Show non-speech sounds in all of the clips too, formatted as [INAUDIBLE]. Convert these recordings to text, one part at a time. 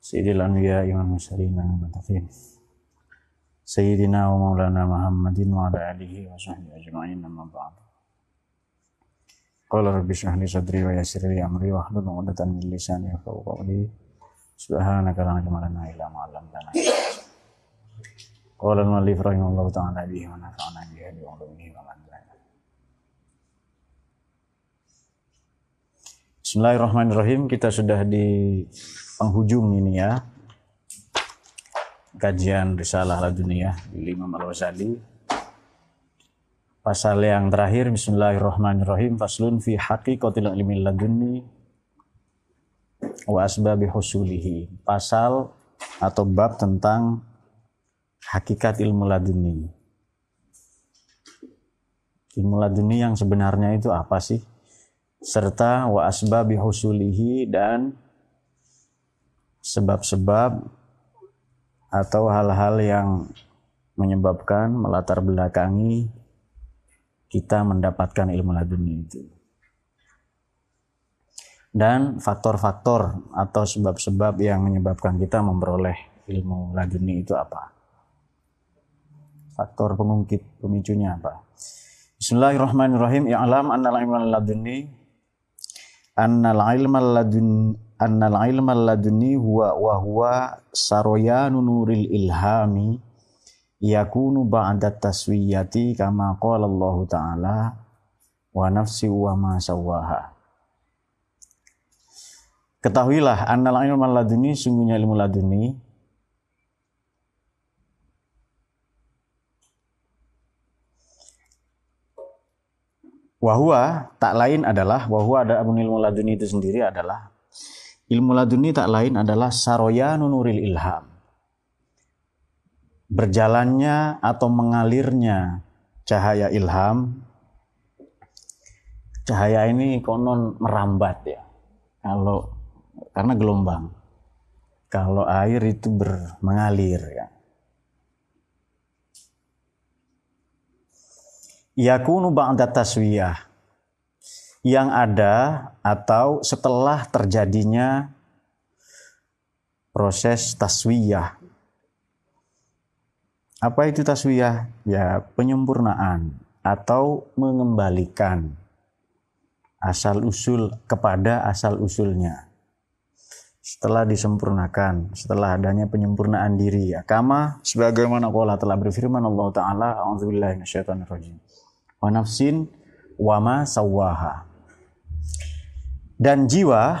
Sayyidil Anbiya Imam Mursalin wa Mutafin Sayyidina wa Maulana Muhammadin wa ala alihi wa sahbihi ajma'in amma ba'd Qala rabbi shrah li sadri wa yassir li amri wa hlul 'uqdatam min lisani yafqahu qawli. Subhanaka lana illa ma 'allamtana. Qala al-mu'allif rahimahullah ta'ala bihi wa nafa'ana bihi wa 'ulumihi wa Bismillahirrahmanirrahim. Kita sudah di penghujung ini ya. Kajian Risalah Laduniyah di Imam Al-Ghazali. Pasal yang terakhir Bismillahirrahmanirrahim. Faslun fi haqiqatil ilmi laduni wa asbabi husulihi. Pasal atau bab tentang hakikat ilmu laduni. Ilmu laduni yang sebenarnya itu apa sih? serta wa asbabi husulihi dan sebab-sebab atau hal-hal yang menyebabkan melatar belakangi kita mendapatkan ilmu laduni itu. Dan faktor-faktor atau sebab-sebab yang menyebabkan kita memperoleh ilmu laduni itu apa? Faktor pengungkit pemicunya apa? Bismillahirrahmanirrahim. Ya'lam annal ilmu laduni annal ilma ladun annal ilma laduni huwa wa huwa saroyanu nuril ilhami yakunu ba'da taswiyati kama qala Allah taala wa nafsi wa ma sawaha. Ketahuilah annal ilma laduni sungguhnya ilmu laduni Wahwa tak lain adalah wahwa ada ilmu laduni itu sendiri adalah ilmu laduni tak lain adalah saroya nunuril ilham. Berjalannya atau mengalirnya cahaya ilham. Cahaya ini konon merambat ya. Kalau karena gelombang. Kalau air itu ber, mengalir ya. yakunu ba'da taswiyah yang ada atau setelah terjadinya proses taswiyah. Apa itu taswiyah? Ya, penyempurnaan atau mengembalikan asal usul kepada asal usulnya. Setelah disempurnakan, setelah adanya penyempurnaan diri ya. Kama sebagaimana Allah telah berfirman Allah taala, a'udzubillahi minasyaitonirrajim wa nafsin wa ma sawaha. Dan jiwa,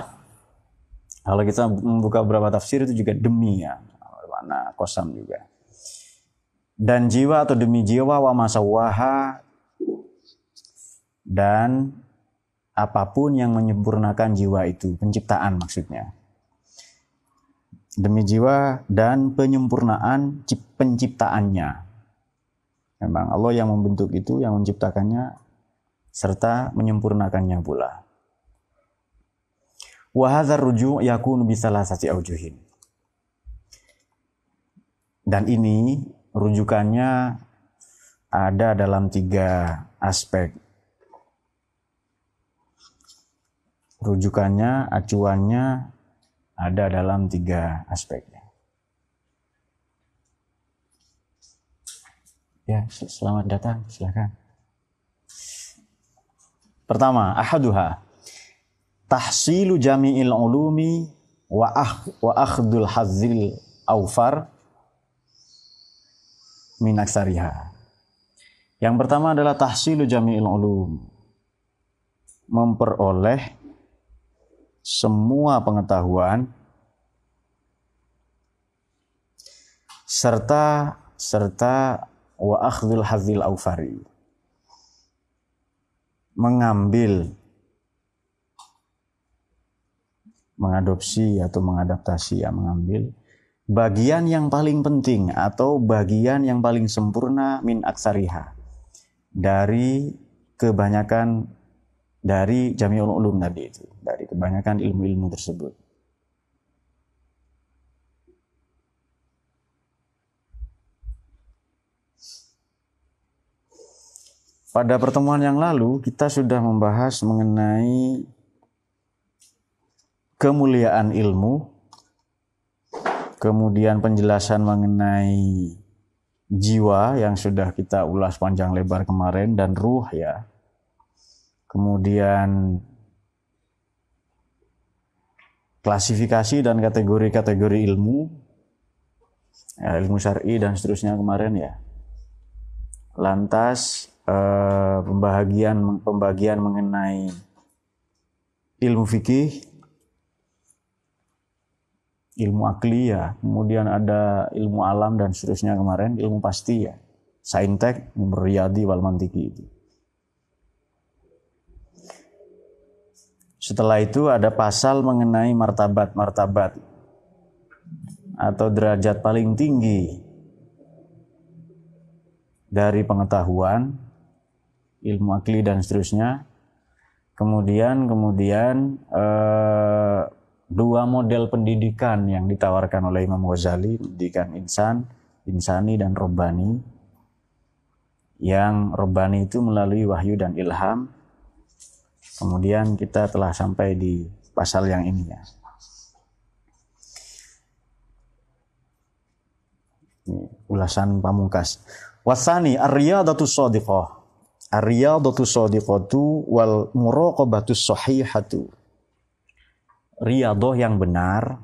kalau kita membuka beberapa tafsir itu juga demi ya, mana kosam juga. Dan jiwa atau demi jiwa wa ma sawaha dan apa pun yang menyempurnakan jiwa itu, penciptaan maksudnya. Demi jiwa dan penyempurnaan penciptaannya. Memang Allah yang membentuk itu, yang menciptakannya, serta menyempurnakannya pula. Wahazar rujuk yakun bisalah sasi aujuhin. Dan ini rujukannya ada dalam tiga aspek. Rujukannya, acuannya ada dalam tiga aspek. Ya, selamat datang, silakan. Pertama, ahaduha tahsilu jami'il ulumi wa akh wa akhdul hazil aufar min aksariha. Yang pertama adalah tahsilu jami'il ulum. Memperoleh semua pengetahuan serta serta wa akhdhul hazil aufari mengambil mengadopsi atau mengadaptasi ya mengambil bagian yang paling penting atau bagian yang paling sempurna min aksariha dari kebanyakan dari jami'ul ulum tadi itu, dari kebanyakan ilmu-ilmu tersebut. Pada pertemuan yang lalu kita sudah membahas mengenai kemuliaan ilmu kemudian penjelasan mengenai jiwa yang sudah kita ulas panjang lebar kemarin dan ruh ya. Kemudian klasifikasi dan kategori-kategori ilmu ya, ilmu syar'i dan seterusnya kemarin ya. Lantas eh, pembagian pembagian mengenai ilmu fikih ilmu akli ya, kemudian ada ilmu alam dan seterusnya kemarin, ilmu pasti ya, saintek, riyadi, wal mantiki itu. Setelah itu ada pasal mengenai martabat-martabat atau derajat paling tinggi dari pengetahuan, ilmu akli dan seterusnya. Kemudian kemudian eh, dua model pendidikan yang ditawarkan oleh Imam Ghazali, pendidikan insan, insani dan robani. Yang robani itu melalui wahyu dan ilham. Kemudian kita telah sampai di pasal yang ini ya. Ulasan pamungkas. Wasani ar-riyadatu shadiqah. Ar-riyadatu shadiqatu wal muraqabatu sahihatu riadoh yang benar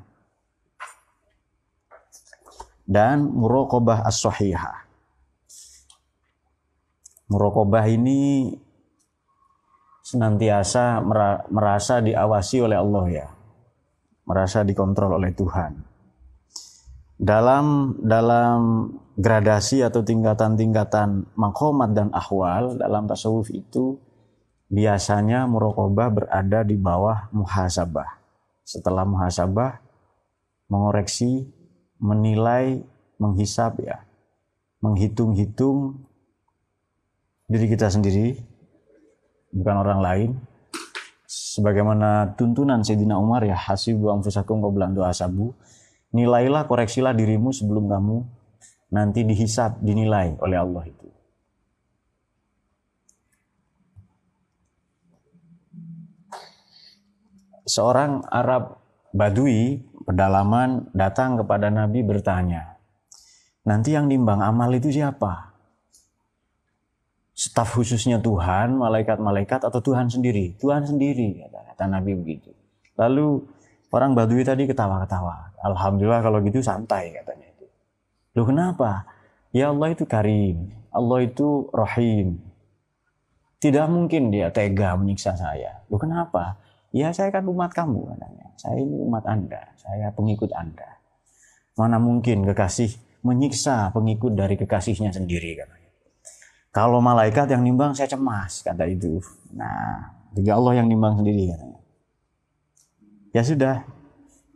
dan murokobah as-sahihah. Murokobah ini senantiasa merasa diawasi oleh Allah ya. Merasa dikontrol oleh Tuhan. Dalam dalam gradasi atau tingkatan-tingkatan makomat dan ahwal dalam tasawuf itu biasanya murokobah berada di bawah muhasabah setelah muhasabah mengoreksi, menilai, menghisap ya, menghitung-hitung diri kita sendiri, bukan orang lain. Sebagaimana tuntunan Sayyidina Umar ya, hasibu anfusakum qabla asabu. Nilailah, koreksilah dirimu sebelum kamu nanti dihisap, dinilai oleh Allah itu. Seorang Arab Badui pedalaman datang kepada Nabi bertanya, nanti yang nimbang amal itu siapa? Staf khususnya Tuhan, malaikat-malaikat atau Tuhan sendiri? Tuhan sendiri, kata, kata Nabi begitu. Lalu orang Badui tadi ketawa-ketawa. Alhamdulillah kalau gitu santai katanya itu. Loh kenapa? Ya Allah itu karim, Allah itu rahim. Tidak mungkin dia tega menyiksa saya. Loh kenapa? Ya saya kan umat kamu katanya. Saya ini umat Anda, saya pengikut Anda. Mana mungkin kekasih menyiksa pengikut dari kekasihnya sendiri katanya. Kalau malaikat yang nimbang saya cemas kata itu. Nah, juga Allah yang nimbang sendiri katanya. Ya sudah.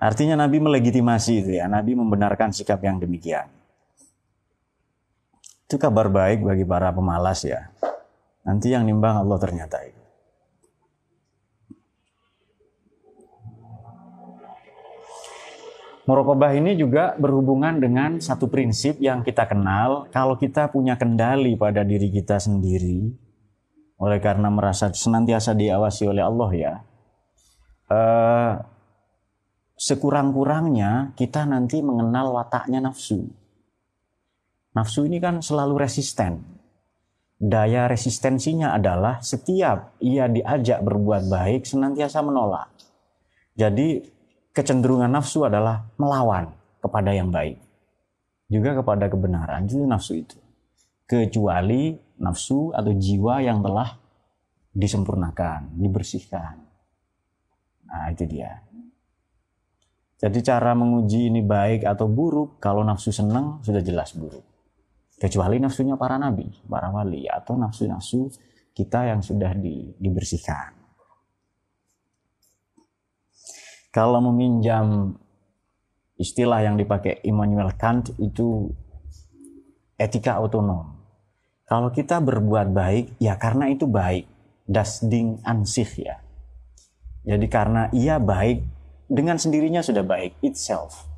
Artinya Nabi melegitimasi itu ya. Nabi membenarkan sikap yang demikian. Itu kabar baik bagi para pemalas ya. Nanti yang nimbang Allah ternyata itu. Murokobah ini juga berhubungan dengan satu prinsip yang kita kenal. Kalau kita punya kendali pada diri kita sendiri, oleh karena merasa senantiasa diawasi oleh Allah ya, eh, sekurang-kurangnya kita nanti mengenal wataknya nafsu. Nafsu ini kan selalu resisten. Daya resistensinya adalah setiap ia diajak berbuat baik senantiasa menolak. Jadi kecenderungan nafsu adalah melawan kepada yang baik. Juga kepada kebenaran, itu nafsu itu. Kecuali nafsu atau jiwa yang telah disempurnakan, dibersihkan. Nah, itu dia. Jadi cara menguji ini baik atau buruk, kalau nafsu senang sudah jelas buruk. Kecuali nafsunya para nabi, para wali, atau nafsu-nafsu kita yang sudah di, dibersihkan. Kalau meminjam Istilah yang dipakai Immanuel Kant itu etika otonom. Kalau kita berbuat baik, ya karena itu baik. Das Ding an sich ya. Jadi karena ia baik, dengan sendirinya sudah baik, itself.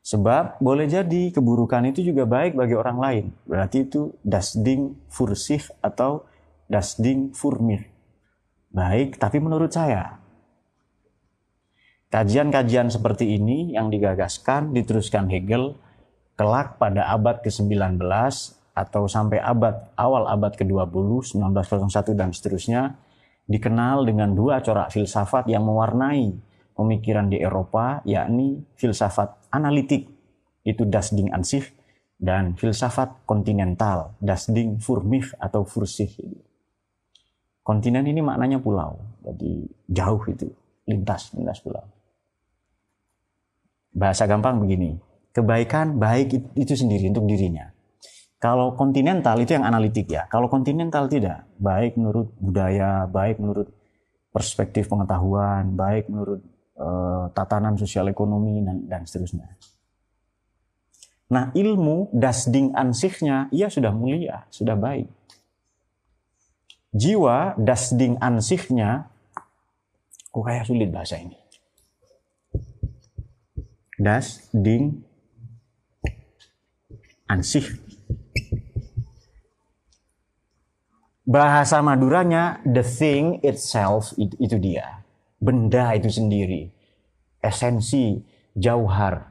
Sebab boleh jadi keburukan itu juga baik bagi orang lain. Berarti itu das Ding atau das Ding für mich. Baik, tapi menurut saya. Kajian-kajian seperti ini yang digagaskan, diteruskan Hegel, kelak pada abad ke-19 atau sampai abad awal abad ke-20, 1901 dan seterusnya, dikenal dengan dua corak filsafat yang mewarnai pemikiran di Eropa, yakni filsafat analitik, itu Das Ding an dan filsafat kontinental, Das Ding atau für sich. Kontinen ini maknanya pulau, jadi jauh itu, lintas, lintas pulau bahasa gampang begini, kebaikan baik itu sendiri untuk dirinya. Kalau kontinental itu yang analitik ya. Kalau kontinental tidak, baik menurut budaya, baik menurut perspektif pengetahuan, baik menurut uh, tatanan sosial ekonomi dan, dan seterusnya. Nah ilmu dasding ansihnya, ia sudah mulia, sudah baik. Jiwa dasding ansihnya, kok kayak sulit bahasa ini das ding ansih. Bahasa Maduranya the thing itself itu, itu dia. Benda itu sendiri. Esensi, jauhar.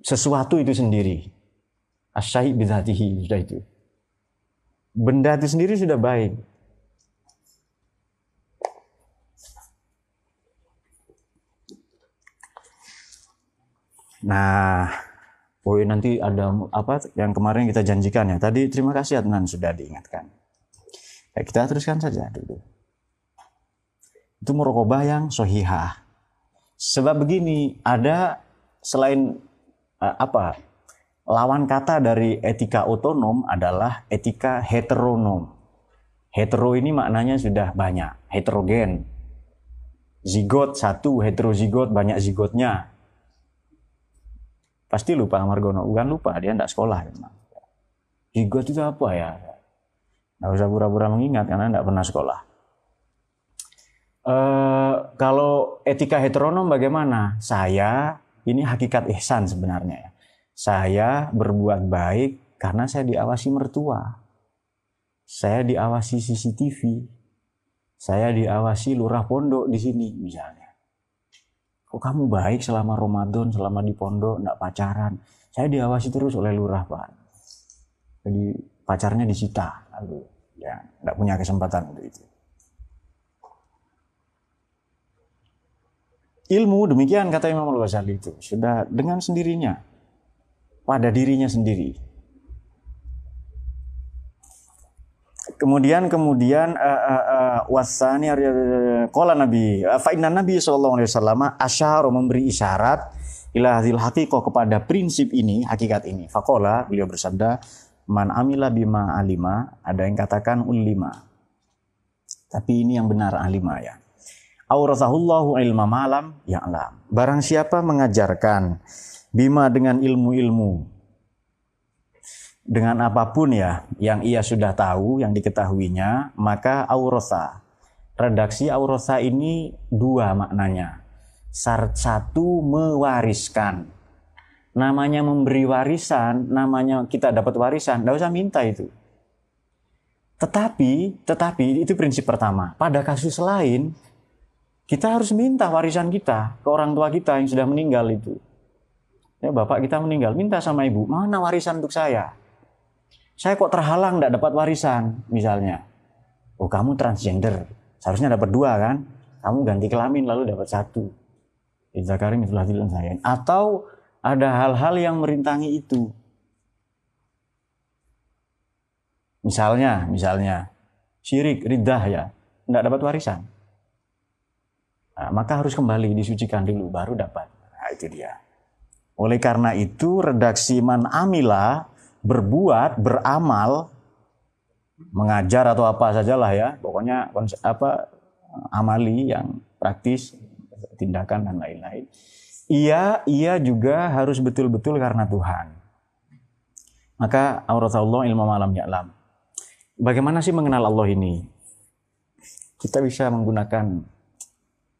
Sesuatu itu sendiri. Asyahid bidhatihi sudah itu. Benda itu sendiri sudah baik. Nah, poin nanti ada apa yang kemarin kita janjikan ya. Tadi terima kasih Adnan sudah diingatkan. Ya, kita teruskan saja dulu. Itu merokobah yang sohihah. Sebab begini, ada selain uh, apa lawan kata dari etika otonom adalah etika heteronom. Hetero ini maknanya sudah banyak, heterogen. Zigot satu, heterozigot banyak zigotnya. Pasti lupa Margono. Bukan lupa, dia tidak sekolah. Memang. Zigot itu apa ya? Nggak usah pura-pura mengingat karena tidak pernah sekolah. Uh, kalau etika heteronom bagaimana? Saya, ini hakikat ihsan sebenarnya. Saya berbuat baik karena saya diawasi mertua. Saya diawasi CCTV. Saya diawasi lurah pondok di sini misalnya kok kamu baik selama Ramadan, selama di pondok, enggak pacaran. Saya diawasi terus oleh lurah, Pak. Jadi pacarnya disita. Lalu ya enggak punya kesempatan untuk itu. Ilmu demikian kata Imam Al-Ghazali itu sudah dengan sendirinya pada dirinya sendiri Kemudian kemudian uh, uh, uh, wasani qala Nabi fa inna Nabi sallallahu alaihi wasallam asyara memberi isyarat ila hadil haqiqah kepada prinsip ini, hakikat ini. Faqala beliau bersabda man amila bima alima, ada yang katakan ulima. Tapi ini yang benar alima ya. Aurasahullahu ilma malam ya'lam. Barang siapa mengajarkan bima dengan ilmu-ilmu dengan apa pun ya yang ia sudah tahu, yang diketahuinya, maka aurosa. Redaksi aurosa ini dua maknanya. Satu mewariskan. Namanya memberi warisan, namanya kita dapat warisan, tidak usah minta itu. Tetapi, tetapi itu prinsip pertama. Pada kasus lain, kita harus minta warisan kita ke orang tua kita yang sudah meninggal itu. Ya, bapak kita meninggal, minta sama ibu, mana warisan untuk saya? Saya kok terhalang tidak dapat warisan misalnya. Oh kamu transgender, seharusnya dapat dua kan? Kamu ganti kelamin lalu dapat satu. Idzakarim itulah saya. Atau ada hal-hal yang merintangi itu. Misalnya, misalnya syirik, ridah ya, tidak dapat warisan. Nah, maka harus kembali disucikan dulu, baru dapat. Nah, itu dia. Oleh karena itu, redaksi man amila berbuat, beramal, mengajar atau apa sajalah ya, pokoknya apa amali yang praktis, tindakan dan lain-lain. Iya, ia juga harus betul-betul karena Tuhan. Maka Allah ilmu malam ya'lam. Bagaimana sih mengenal Allah ini? Kita bisa menggunakan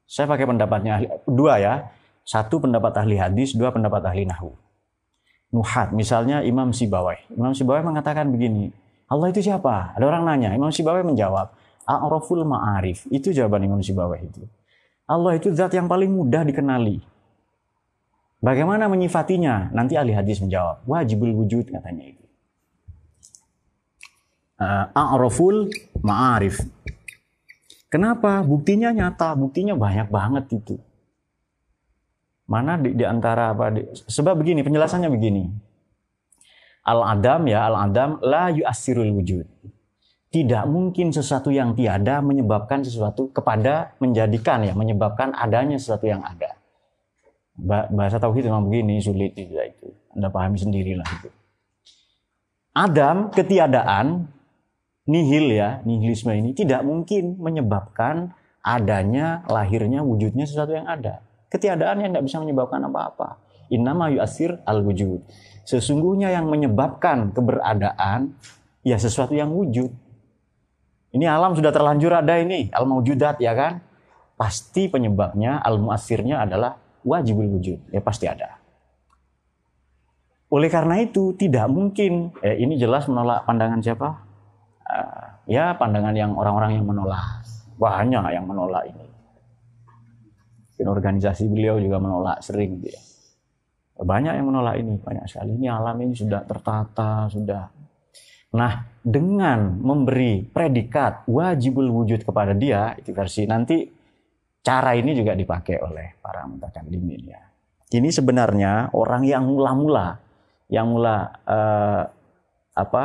saya pakai pendapatnya dua ya. Satu pendapat ahli hadis, dua pendapat ahli nahu. Nuhat, misalnya Imam Sibawai. Imam Sibawai mengatakan begini, Allah itu siapa? Ada orang nanya, Imam Sibawai menjawab, A'raful ma'arif. Itu jawaban Imam Sibawai itu. Allah itu zat yang paling mudah dikenali. Bagaimana menyifatinya? Nanti ahli hadis menjawab, wajibul wujud katanya itu. Uh, A'raful ma'arif. Kenapa? Buktinya nyata, buktinya banyak banget itu. Mana di, di antara apa? Di, sebab begini, penjelasannya begini. Al-adam ya, al-adam la yu'assirul wujud. Tidak mungkin sesuatu yang tiada menyebabkan sesuatu kepada menjadikan ya, menyebabkan adanya sesuatu yang ada bahasa tauhid memang begini sulit itu itu anda pahami sendirilah itu Adam ketiadaan nihil ya nihilisme ini tidak mungkin menyebabkan adanya lahirnya wujudnya sesuatu yang ada ketiadaan yang tidak bisa menyebabkan apa-apa innama yu'asir al wujud sesungguhnya yang menyebabkan keberadaan ya sesuatu yang wujud ini alam sudah terlanjur ada ini al maujudat ya kan pasti penyebabnya al muasirnya adalah wajibul wujud, ya pasti ada. Oleh karena itu tidak mungkin, eh, ini jelas menolak pandangan siapa? Uh, ya pandangan yang orang-orang yang menolak, banyak yang menolak ini. Dan organisasi beliau juga menolak sering dia. Banyak yang menolak ini, banyak sekali. Ini alam ini sudah tertata, sudah. Nah, dengan memberi predikat wajibul wujud kepada dia, itu versi nanti Cara ini juga dipakai oleh para mutakallimin ya. Ini sebenarnya orang yang mula-mula yang mula eh, apa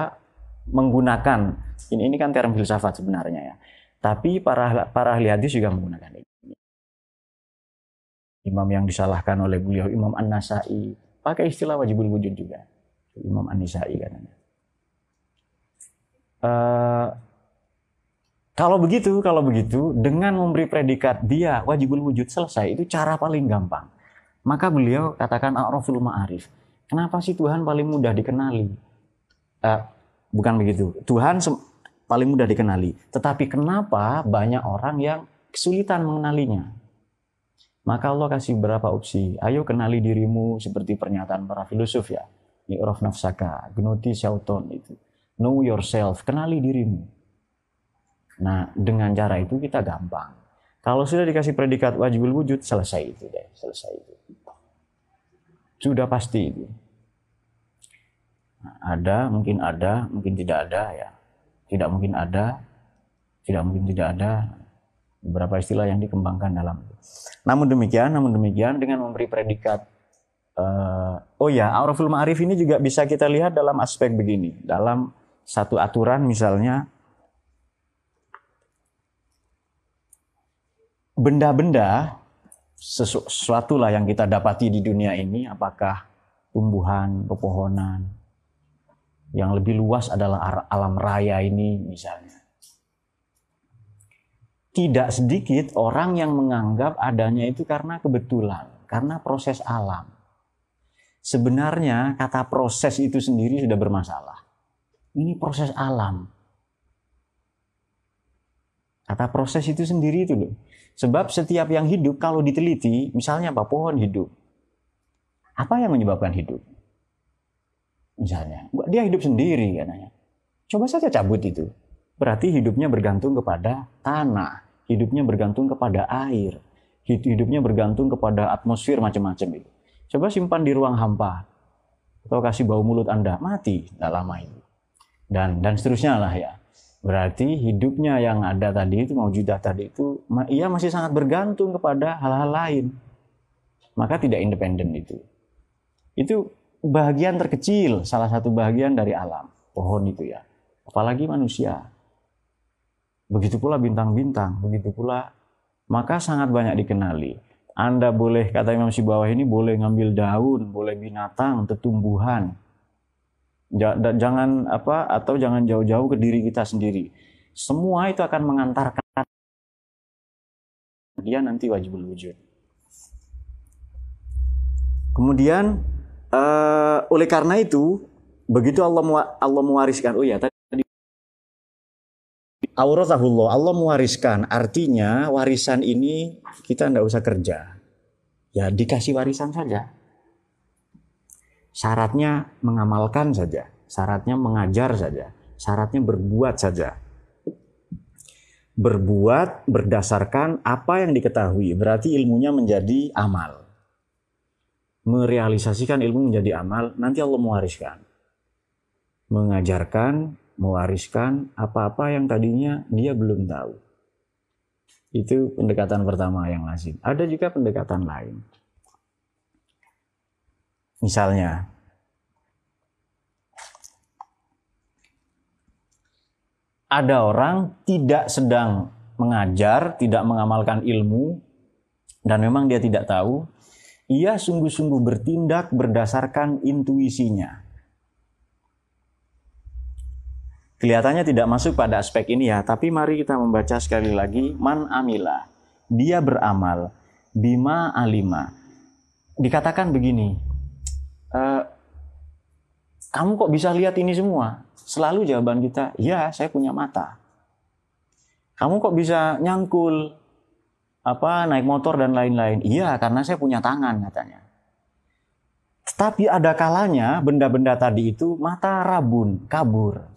menggunakan ini ini kan term filsafat sebenarnya ya. Tapi para para ahli hadis juga menggunakan ini. Imam yang disalahkan oleh beliau Imam An-Nasai pakai istilah wajibul wujud juga. Imam An-Nasai katanya. Uh, kalau begitu, kalau begitu, dengan memberi predikat dia wajibul wujud selesai, itu cara paling gampang. Maka beliau katakan a'raful ma'arif. Kenapa sih Tuhan paling mudah dikenali? Uh, bukan begitu. Tuhan paling mudah dikenali. Tetapi kenapa banyak orang yang kesulitan mengenalinya? Maka Allah kasih beberapa opsi. Ayo kenali dirimu seperti pernyataan para filosof ya. Ni'raf nafsaka, gnoti syauton itu. Know yourself, kenali dirimu. Nah, dengan cara itu kita gampang. Kalau sudah dikasih predikat wajibul wujud, selesai itu deh, selesai itu. Sudah pasti itu. Nah, ada, mungkin ada, mungkin tidak ada ya. Tidak mungkin ada, tidak mungkin tidak ada. Beberapa istilah yang dikembangkan dalam itu. Namun demikian, namun demikian dengan memberi predikat uh, oh ya, auraful ma'arif ini juga bisa kita lihat dalam aspek begini. Dalam satu aturan misalnya benda-benda sesuatu lah yang kita dapati di dunia ini apakah tumbuhan, pepohonan yang lebih luas adalah alam raya ini misalnya. Tidak sedikit orang yang menganggap adanya itu karena kebetulan, karena proses alam. Sebenarnya kata proses itu sendiri sudah bermasalah. Ini proses alam. Kata proses itu sendiri itu loh. Sebab setiap yang hidup kalau diteliti, misalnya apa pohon hidup. Apa yang menyebabkan hidup? Misalnya, dia hidup sendiri katanya. Coba saja cabut itu. Berarti hidupnya bergantung kepada tanah, hidupnya bergantung kepada air, hidupnya bergantung kepada atmosfer macam-macam itu. Coba simpan di ruang hampa atau kasih bau mulut Anda, mati tidak lama itu. Dan dan seterusnya lah ya. Berarti hidupnya yang ada tadi itu mau judah tadi itu ia masih sangat bergantung kepada hal-hal lain. Maka tidak independen itu. Itu bagian terkecil, salah satu bagian dari alam, pohon itu ya. Apalagi manusia. Begitu pula bintang-bintang, begitu pula maka sangat banyak dikenali. Anda boleh kata Imam Sibawah ini boleh ngambil daun, boleh binatang, tetumbuhan, jangan apa atau jangan jauh-jauh ke diri kita sendiri. Semua itu akan mengantarkan dia nanti wajibul wujud. Kemudian uh, oleh karena itu begitu Allah Allah mewariskan oh ya tadi Auratahullah Allah mewariskan. Artinya warisan ini kita tidak usah kerja. Ya dikasih warisan saja. Syaratnya mengamalkan saja. Syaratnya mengajar saja. Syaratnya berbuat saja. Berbuat berdasarkan apa yang diketahui. Berarti ilmunya menjadi amal. Merealisasikan ilmu menjadi amal nanti Allah mewariskan. Mengajarkan mewariskan apa-apa yang tadinya dia belum tahu. Itu pendekatan pertama yang lazim. Ada juga pendekatan lain. Misalnya, ada orang tidak sedang mengajar, tidak mengamalkan ilmu, dan memang dia tidak tahu, ia sungguh-sungguh bertindak berdasarkan intuisinya. Kelihatannya tidak masuk pada aspek ini ya, tapi mari kita membaca sekali lagi man amila. Dia beramal bima alima. Dikatakan begini, e, kamu kok bisa lihat ini semua? Selalu jawaban kita, ya saya punya mata. Kamu kok bisa nyangkul apa naik motor dan lain-lain? Iya, karena saya punya tangan katanya. Tetapi ada kalanya benda-benda tadi itu mata rabun, kabur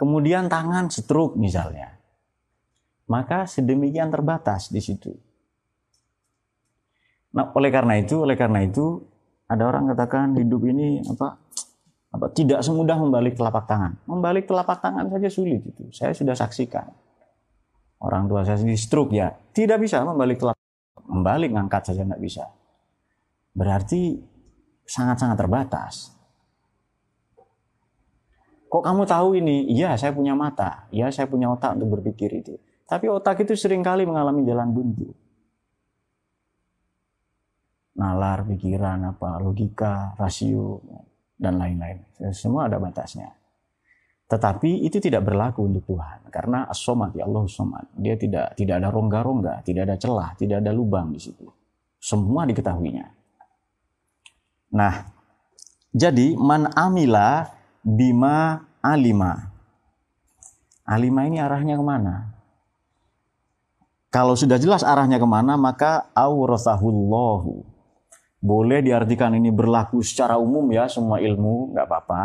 kemudian tangan stroke misalnya, maka sedemikian terbatas di situ. Nah, oleh karena itu, oleh karena itu ada orang katakan hidup ini apa apa tidak semudah membalik telapak tangan. Membalik telapak tangan saja sulit itu. Saya sudah saksikan. Orang tua saya di stroke ya, tidak bisa membalik telapak membalik ngangkat saja nggak bisa. Berarti sangat-sangat terbatas. Kok kamu tahu ini? Iya, saya punya mata. Iya, saya punya otak untuk berpikir itu. Tapi otak itu sering kali mengalami jalan buntu. Nalar, pikiran, apa, logika, rasio, dan lain-lain. Semua ada batasnya. Tetapi itu tidak berlaku untuk Tuhan karena as-somad ya Allah somad. Dia tidak tidak ada rongga-rongga, tidak ada celah, tidak ada lubang di situ. Semua diketahuinya. Nah, jadi man amila bima alima. Alima ini arahnya ke mana? Kalau sudah jelas arahnya ke mana, maka aurasahullahu. Boleh diartikan ini berlaku secara umum ya, semua ilmu, nggak apa-apa.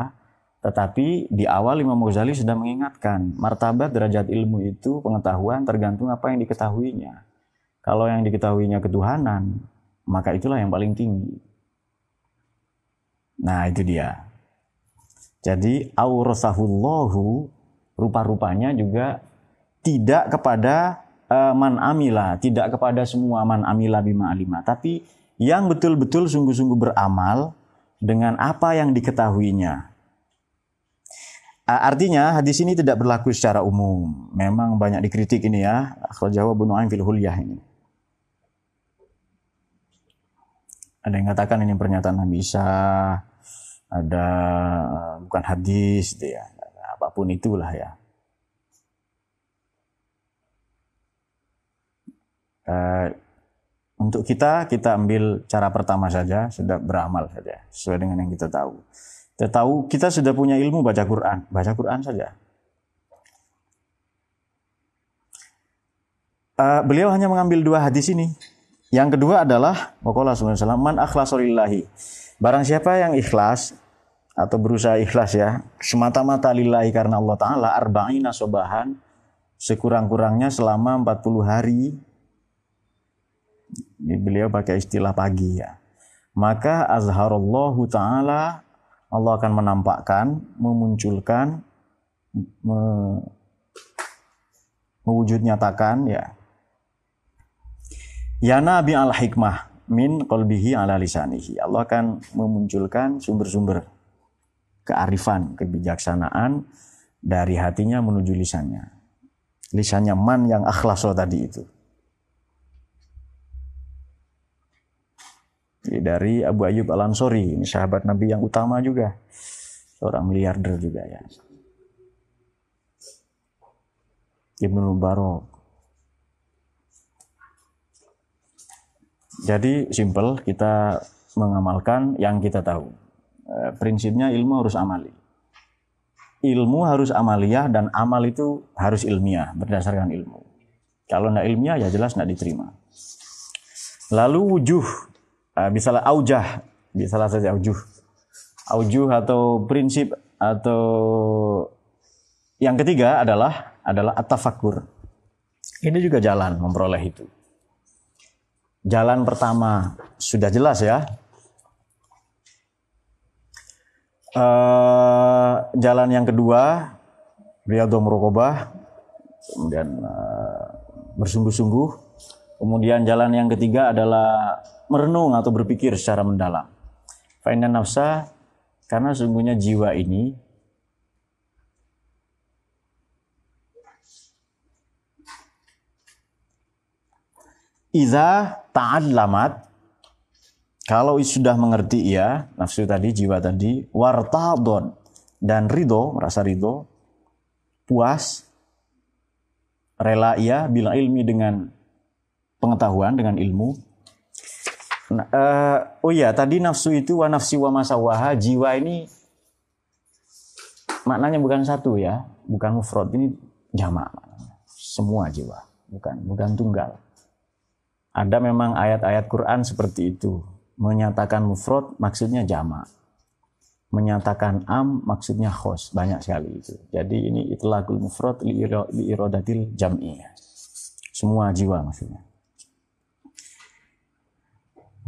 Tetapi di awal Imam Ghazali sudah mengingatkan, martabat derajat ilmu itu pengetahuan tergantung apa yang diketahuinya. Kalau yang diketahuinya ketuhanan, maka itulah yang paling tinggi. Nah itu dia. Jadi aurasahullahu rupa-rupanya juga tidak kepada uh, man amila, tidak kepada semua man amila bima alima, tapi yang betul-betul sungguh-sungguh beramal dengan apa yang diketahuinya. Uh, artinya hadis ini tidak berlaku secara umum. Memang banyak dikritik ini ya. Akhlak Jawa Aim fil Hulyah ini. Ada yang katakan ini pernyataan Nabi Isa, ada eh, bukan hadis gitu ya. Apa pun itulah ya. Uh, untuk kita kita ambil cara pertama saja sudah beramal saja sesuai dengan yang kita tahu. Kita tahu kita sudah punya ilmu baca Quran baca Quran saja. Uh, beliau hanya mengambil dua hadis ini. Yang kedua adalah Wakola man akhlasulillahi Barang siapa yang ikhlas atau berusaha ikhlas ya, semata-mata lillahi karena Allah Ta'ala, arba'ina sobahan, sekurang-kurangnya selama 40 hari, ini beliau pakai istilah pagi ya. Maka azharallahu ta'ala, Allah akan menampakkan, memunculkan, me, mewujud nyatakan ya. Ya Nabi al-hikmah, min qalbihi ala lisanihi. Allah akan memunculkan sumber-sumber kearifan, kebijaksanaan dari hatinya menuju lisannya. Lisannya man yang akhlaso tadi itu. Dari Abu Ayyub Al-Ansori, ini sahabat Nabi yang utama juga. Seorang miliarder juga ya. Ibnu Mubarak Jadi simple kita mengamalkan yang kita tahu. Eh, prinsipnya ilmu harus amali. Ilmu harus amaliyah dan amal itu harus ilmiah berdasarkan ilmu. Kalau tidak ilmiah ya jelas tidak diterima. Lalu wujuh, uh, misalnya aujah, misalnya saja aujuh. Aujuh atau prinsip atau yang ketiga adalah adalah atafakur. Ini juga jalan memperoleh itu. Jalan pertama sudah jelas ya. Uh, jalan yang kedua Riyadhul Murokobah kemudian uh, bersungguh-sungguh. Kemudian jalan yang ketiga adalah merenung atau berpikir secara mendalam. Fainan nafsa karena sungguhnya jiwa ini Iza ta'adlamat kalau sudah mengerti ia nafsu tadi jiwa tadi wartadon. Dan ridho merasa ridho puas rela ia bila ilmi dengan pengetahuan dengan ilmu. Nah, uh, oh iya tadi nafsu itu wa nafsi wa masawaha jiwa ini maknanya bukan satu ya bukan mufrad ini jamak semua jiwa bukan bukan tunggal. Ada memang ayat-ayat Quran seperti itu. Menyatakan mufrad maksudnya jama. Menyatakan am maksudnya khos. Banyak sekali itu. Jadi ini itlaqul mufrad li iradatil jam'i. Semua jiwa maksudnya.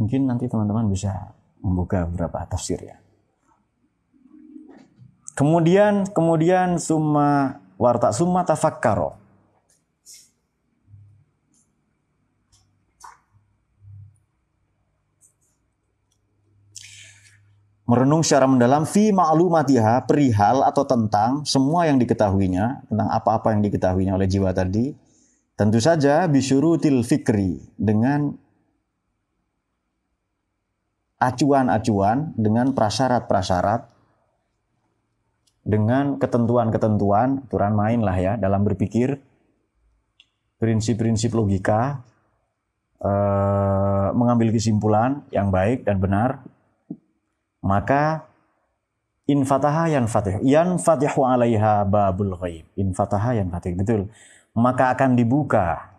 Mungkin nanti teman-teman bisa membuka beberapa tafsir ya. Kemudian kemudian summa warta summa tafakkaro merenung secara mendalam fi ma'lumatiha perihal atau tentang semua yang diketahuinya tentang apa-apa yang diketahuinya oleh jiwa tadi tentu saja bisyurutil fikri dengan acuan-acuan dengan prasyarat-prasyarat dengan ketentuan-ketentuan aturan main lah ya dalam berpikir prinsip-prinsip logika eh, mengambil kesimpulan yang baik dan benar maka in fataha yan fatih yan fatihu alaiha babul ghaib. In fataha yan fatih betul. Maka akan dibuka.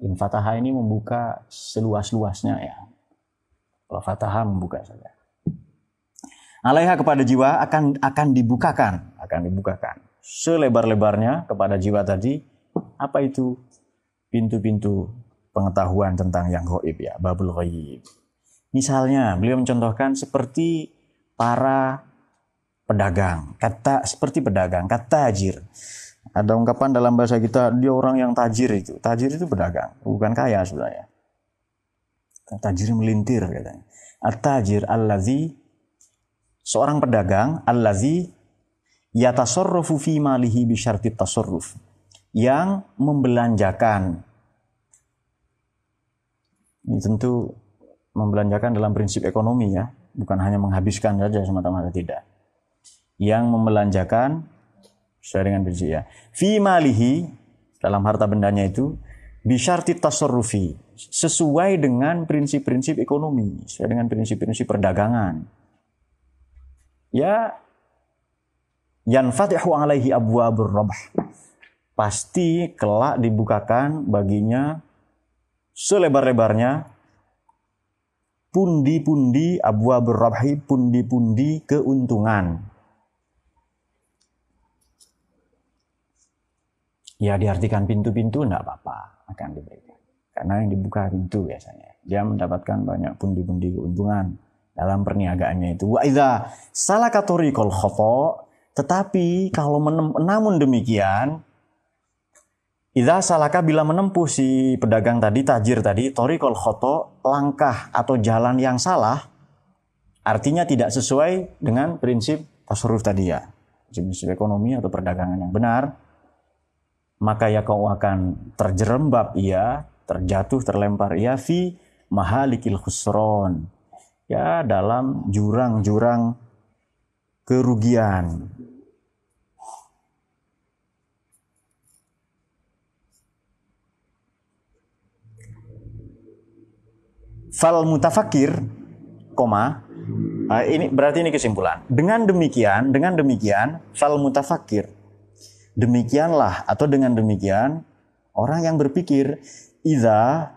In fataha ini membuka seluas-luasnya ya. Kalau fataha membuka saja. Alaiha kepada jiwa akan akan dibukakan. Akan dibukakan. Selebar-lebarnya kepada jiwa tadi apa itu? Pintu-pintu pengetahuan tentang yang goib ya, babul goib. Misalnya, beliau mencontohkan seperti para pedagang, kata seperti pedagang, kata tajir. Ada ungkapan dalam bahasa kita, dia orang yang tajir itu. Tajir itu pedagang, bukan kaya sebenarnya. Tajir melintir katanya. At-tajir allazi seorang pedagang allazi yatasarrafu fi malihi bi syartit tasarruf yang membelanjakan ini tentu membelanjakan dalam prinsip ekonomi ya, bukan hanya menghabiskan saja semata-mata tidak. Yang membelanjakan sesuai dengan prinsip ya. Fi malihi dalam harta bendanya itu bisyarti tasarrufi sesuai dengan prinsip-prinsip ekonomi, sesuai dengan prinsip-prinsip perdagangan. Ya yanfatihu alaihi abwabur rabh. Pasti kelak dibukakan baginya selebar-lebarnya pundi-pundi abu berrabhi pundi-pundi keuntungan. Ya diartikan pintu-pintu enggak apa-apa akan diberikan. Karena yang dibuka pintu biasanya. Dia mendapatkan banyak pundi-pundi keuntungan dalam perniagaannya itu. Wa idza salakatori kol khoto. Tetapi kalau namun demikian Idza salaka bila menempuh si pedagang tadi, tajir tadi, torikol khoto, langkah atau jalan yang salah, artinya tidak sesuai dengan prinsip tasarruf tadi ya. Prinsip ekonomi atau perdagangan yang benar, maka ya kau akan terjerembab ia, terjatuh, terlempar ia fi mahalikil khusron. Ya dalam jurang-jurang kerugian, fal mutafakir, koma, uh, ini berarti ini kesimpulan. Dengan demikian, dengan demikian, fal mutafakir, demikianlah atau dengan demikian orang yang berpikir, iza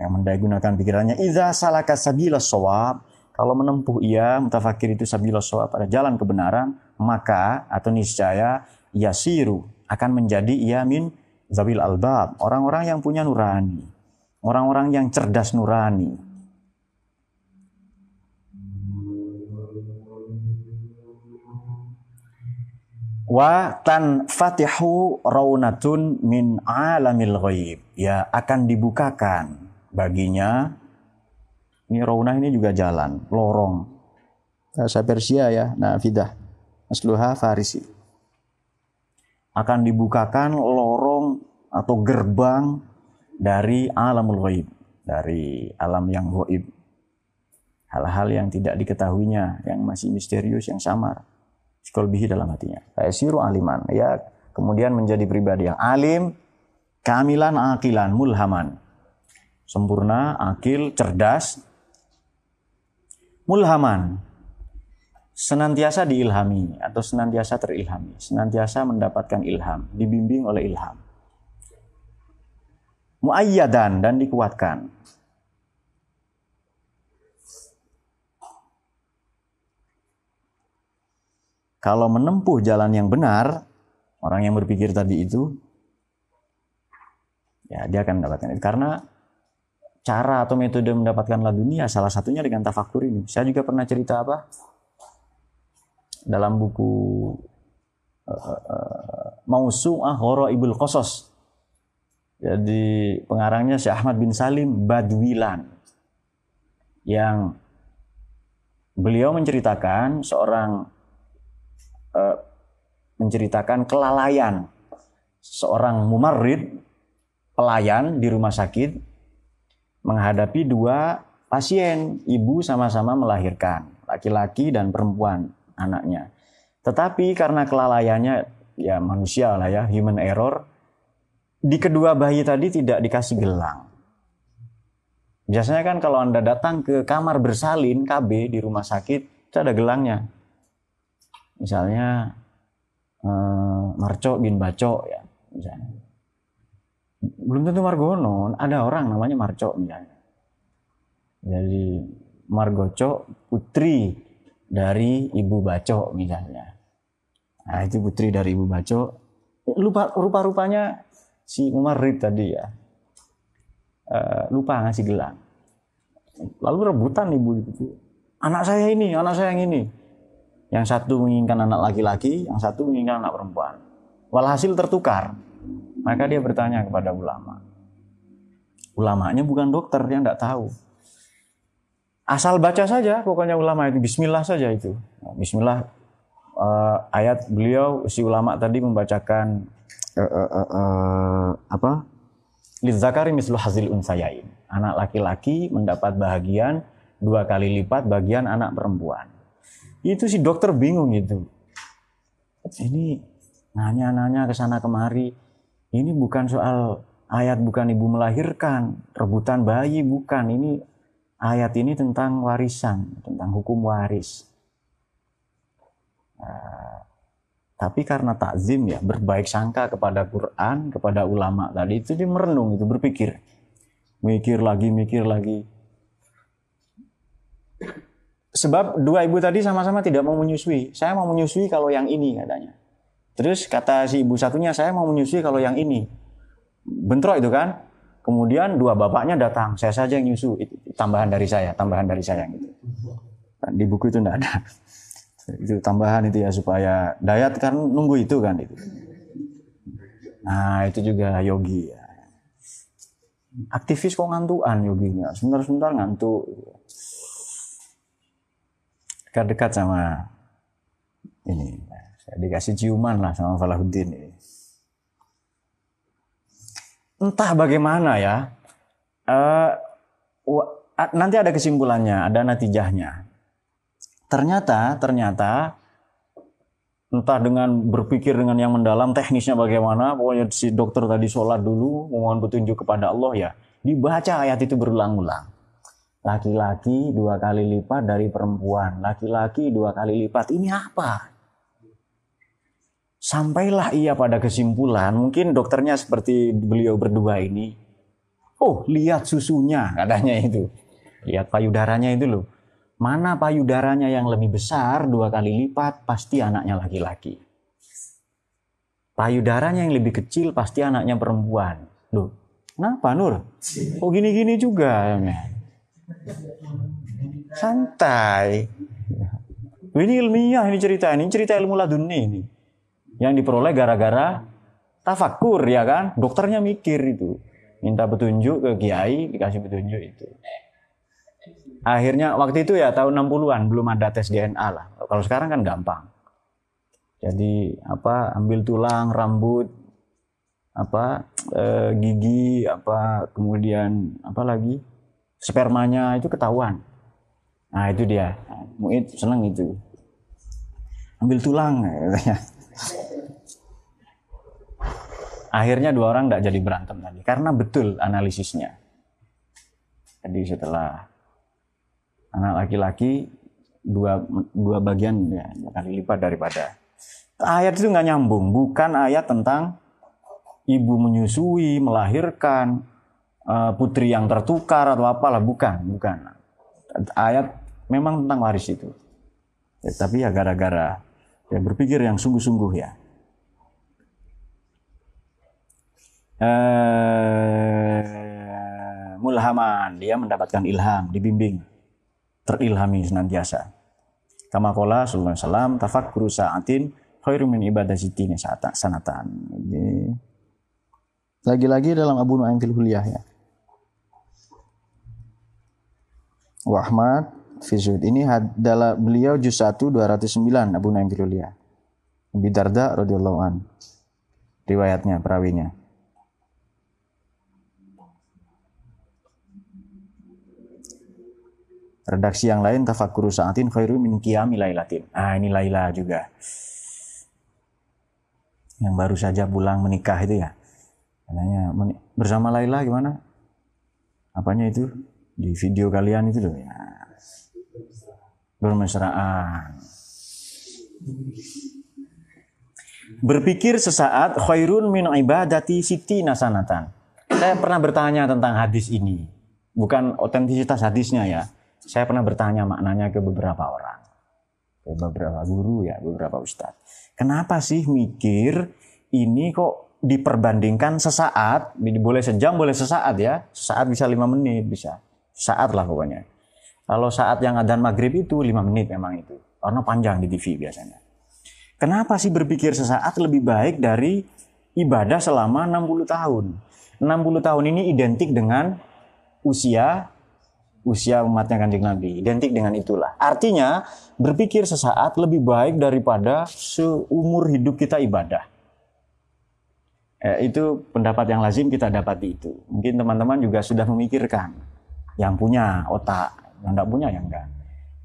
yang mendagunakan pikirannya, iza salaka sabila sawab, kalau menempuh ia mutafakir itu sabila sawab pada jalan kebenaran, maka atau niscaya yasiru akan menjadi ia min zabil albab, orang-orang yang punya nurani, orang-orang yang cerdas nurani. Wa tan fatihu raunatun min alamil ghaib. Ya akan dibukakan baginya. Ini raunah ini juga jalan, lorong. Bahasa Persia ya, nah fidah. Asluha Farisi. Akan dibukakan lorong atau gerbang dari alamul ghaib, dari alam yang ghaib. Hal-hal yang tidak diketahuinya, yang masih misterius, yang samar. Sekolbihi dalam hatinya. Siru aliman. Ya, kemudian menjadi pribadi yang alim, kamilan, akilan, mulhaman. Sempurna, akil, cerdas, mulhaman. Senantiasa diilhami atau senantiasa terilhami. Senantiasa mendapatkan ilham, dibimbing oleh ilham. Muayyadan dan dikuatkan. Kalau menempuh jalan yang benar, orang yang berpikir tadi itu, ya dia akan mendapatkan itu. Karena cara atau metode mendapatkan dunia salah satunya dengan tafakur ini. Saya juga pernah cerita apa dalam buku uh, uh, Mausu'ah Ibul Qosos. Jadi pengarangnya Syekh Ahmad bin Salim Badwilan yang beliau menceritakan seorang uh, menceritakan kelalaian seorang mumarrid pelayan di rumah sakit menghadapi dua pasien ibu sama-sama melahirkan laki-laki dan perempuan anaknya. Tetapi karena kelalaiannya ya manusia lah ya human error di kedua bayi tadi tidak dikasih gelang. Biasanya kan kalau anda datang ke kamar bersalin KB di rumah sakit itu ada gelangnya misalnya eh, Marco bin Baco ya misalnya. Belum tentu Margono ada orang namanya Marco misalnya. Jadi Margoco putri dari ibu Baco misalnya. Nah itu putri dari ibu Baco. Lupa rupa rupanya si Umar Rid tadi ya. Uh, lupa ngasih gelang. Lalu rebutan ibu itu. Anak saya ini anak saya yang ini yang satu menginginkan anak laki-laki, yang satu menginginkan anak perempuan. Walhasil tertukar. Maka dia bertanya kepada ulama. Ulamanya bukan dokter, dia tidak tahu. Asal baca saja, pokoknya ulama itu Bismillah saja itu. Nah, Bismillah uh, ayat beliau si ulama tadi membacakan uh, uh, uh, uh, apa? Lidzakari mislu hazil unsayain. Anak laki-laki mendapat bahagian dua kali lipat bagian anak perempuan. Itu si dokter bingung itu. Ini nanya-nanya ke sana kemari. Ini bukan soal ayat bukan ibu melahirkan, rebutan bayi bukan. Ini ayat ini tentang warisan, tentang hukum waris. Nah, tapi karena takzim ya, berbaik sangka kepada Quran, kepada ulama tadi itu dia merenung itu berpikir. Mikir lagi, mikir lagi sebab dua ibu tadi sama-sama tidak mau menyusui. Saya mau menyusui kalau yang ini katanya. Terus kata si ibu satunya, saya mau menyusui kalau yang ini. Bentrok itu kan. Kemudian dua bapaknya datang, saya saja yang nyusu. Itu tambahan dari saya, tambahan dari saya gitu. Di buku itu tidak ada. [LAUGHS] Itu tambahan itu ya supaya dayat kan nunggu itu kan itu. Nah itu juga yogi ya. Aktivis kok ngantuan yoginya, sebentar-sebentar ngantuk dekat-dekat sama ini. Saya dikasih ciuman lah sama Falahuddin ini. Entah bagaimana ya, uh, nanti ada kesimpulannya, ada natijahnya. Ternyata, ternyata entah dengan berpikir dengan yang mendalam teknisnya bagaimana, pokoknya si dokter tadi sholat dulu, memohon petunjuk kepada Allah ya, dibaca ayat itu berulang-ulang. Laki-laki dua kali lipat dari perempuan. Laki-laki dua kali lipat. Ini apa? Sampailah ia pada kesimpulan, mungkin dokternya seperti beliau berdua ini. Oh, lihat susunya, katanya itu. Lihat payudaranya itu loh. Mana payudaranya yang lebih besar dua kali lipat, pasti anaknya laki-laki. Payudaranya yang lebih kecil, pasti anaknya perempuan. Loh, kenapa Nur? Oh gini-gini juga. Santai. Ini ilmiah ini cerita ini, cerita ilmu laduni ini. Yang diperoleh gara-gara tafakur ya kan? Dokternya mikir itu. Minta petunjuk ke kiai dikasih petunjuk itu. Akhirnya waktu itu ya tahun 60-an belum ada tes DNA lah. Kalau sekarang kan gampang. Jadi apa ambil tulang rambut apa e, gigi apa kemudian apa lagi spermanya itu ketahuan. Nah itu dia. Muid seneng itu. Ambil tulang [LAUGHS] katanya. Akhirnya dua orang tidak jadi berantem tadi karena betul analisisnya. Jadi setelah anak laki-laki dua dua bagian ya dua kali lipat daripada. Ayat itu nggak nyambung, bukan ayat tentang ibu menyusui, melahirkan, eh, putri yang tertukar atau apalah, bukan, bukan. Ayat memang tentang waris itu. Ya, tapi ya gara-gara ya berpikir yang sungguh-sungguh ya. eh, mulhaman, dia mendapatkan ilham, dibimbing, terilhami senantiasa. Kama kola sallallahu alaihi wasallam tafakkuru sa'atin khairu min ibadati sanatan. Ini lagi-lagi dalam Abu Nu'aim fil Wahmad Fizud. Ini adalah beliau juz 1 209 Abu Nu'aim fil Hulyah. Bidarda radhiyallahu an. Riwayatnya, perawinya. Redaksi yang lain tafakuru sa'atin khairu min qiyami lailatin. Ah ini Laila juga. Yang baru saja pulang menikah itu ya. Katanya bersama Laila gimana? Apanya itu? Di video kalian itu loh ya. Bermesraan. Berpikir sesaat khairun min ibadati siti nasanatan. Saya pernah bertanya tentang hadis ini. Bukan otentisitas hadisnya ya saya pernah bertanya maknanya ke beberapa orang, ke beberapa guru ya, beberapa ustadz. Kenapa sih mikir ini kok diperbandingkan sesaat, boleh sejam, boleh sesaat ya, sesaat bisa lima menit bisa, saat lah pokoknya. Kalau saat yang adzan maghrib itu lima menit memang itu, karena panjang di TV biasanya. Kenapa sih berpikir sesaat lebih baik dari ibadah selama 60 tahun? 60 tahun ini identik dengan usia usia umatnya kanjeng Nabi. Identik dengan itulah. Artinya berpikir sesaat lebih baik daripada seumur hidup kita ibadah. Eh, itu pendapat yang lazim kita dapati itu. Mungkin teman-teman juga sudah memikirkan. Yang punya otak, yang tidak punya yang enggak.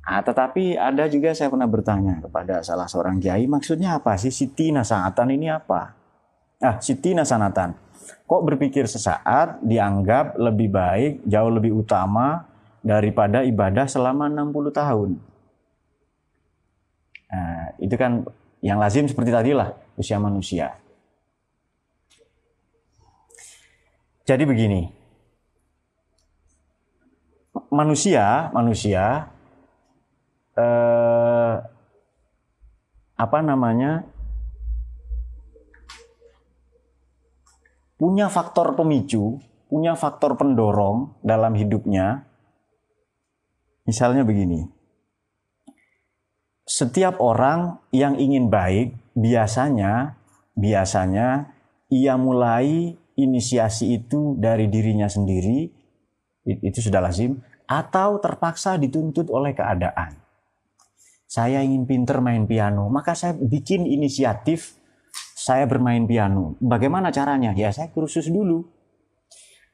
Nah, tetapi ada juga saya pernah bertanya kepada salah seorang kiai, maksudnya apa sih Siti Nasanatan ini apa? Ah, Siti Nasanatan. Kok berpikir sesaat dianggap lebih baik, jauh lebih utama daripada ibadah selama 60 tahun. Nah, itu kan yang lazim seperti tadilah usia manusia. Jadi begini, manusia, manusia, eh, apa namanya, punya faktor pemicu, punya faktor pendorong dalam hidupnya. Misalnya begini, setiap orang yang ingin baik biasanya biasanya ia mulai inisiasi itu dari dirinya sendiri. Itu sudah lazim atau terpaksa dituntut oleh keadaan. Saya ingin pinter main piano, maka saya bikin inisiatif saya bermain piano. Bagaimana caranya? Ya saya kursus dulu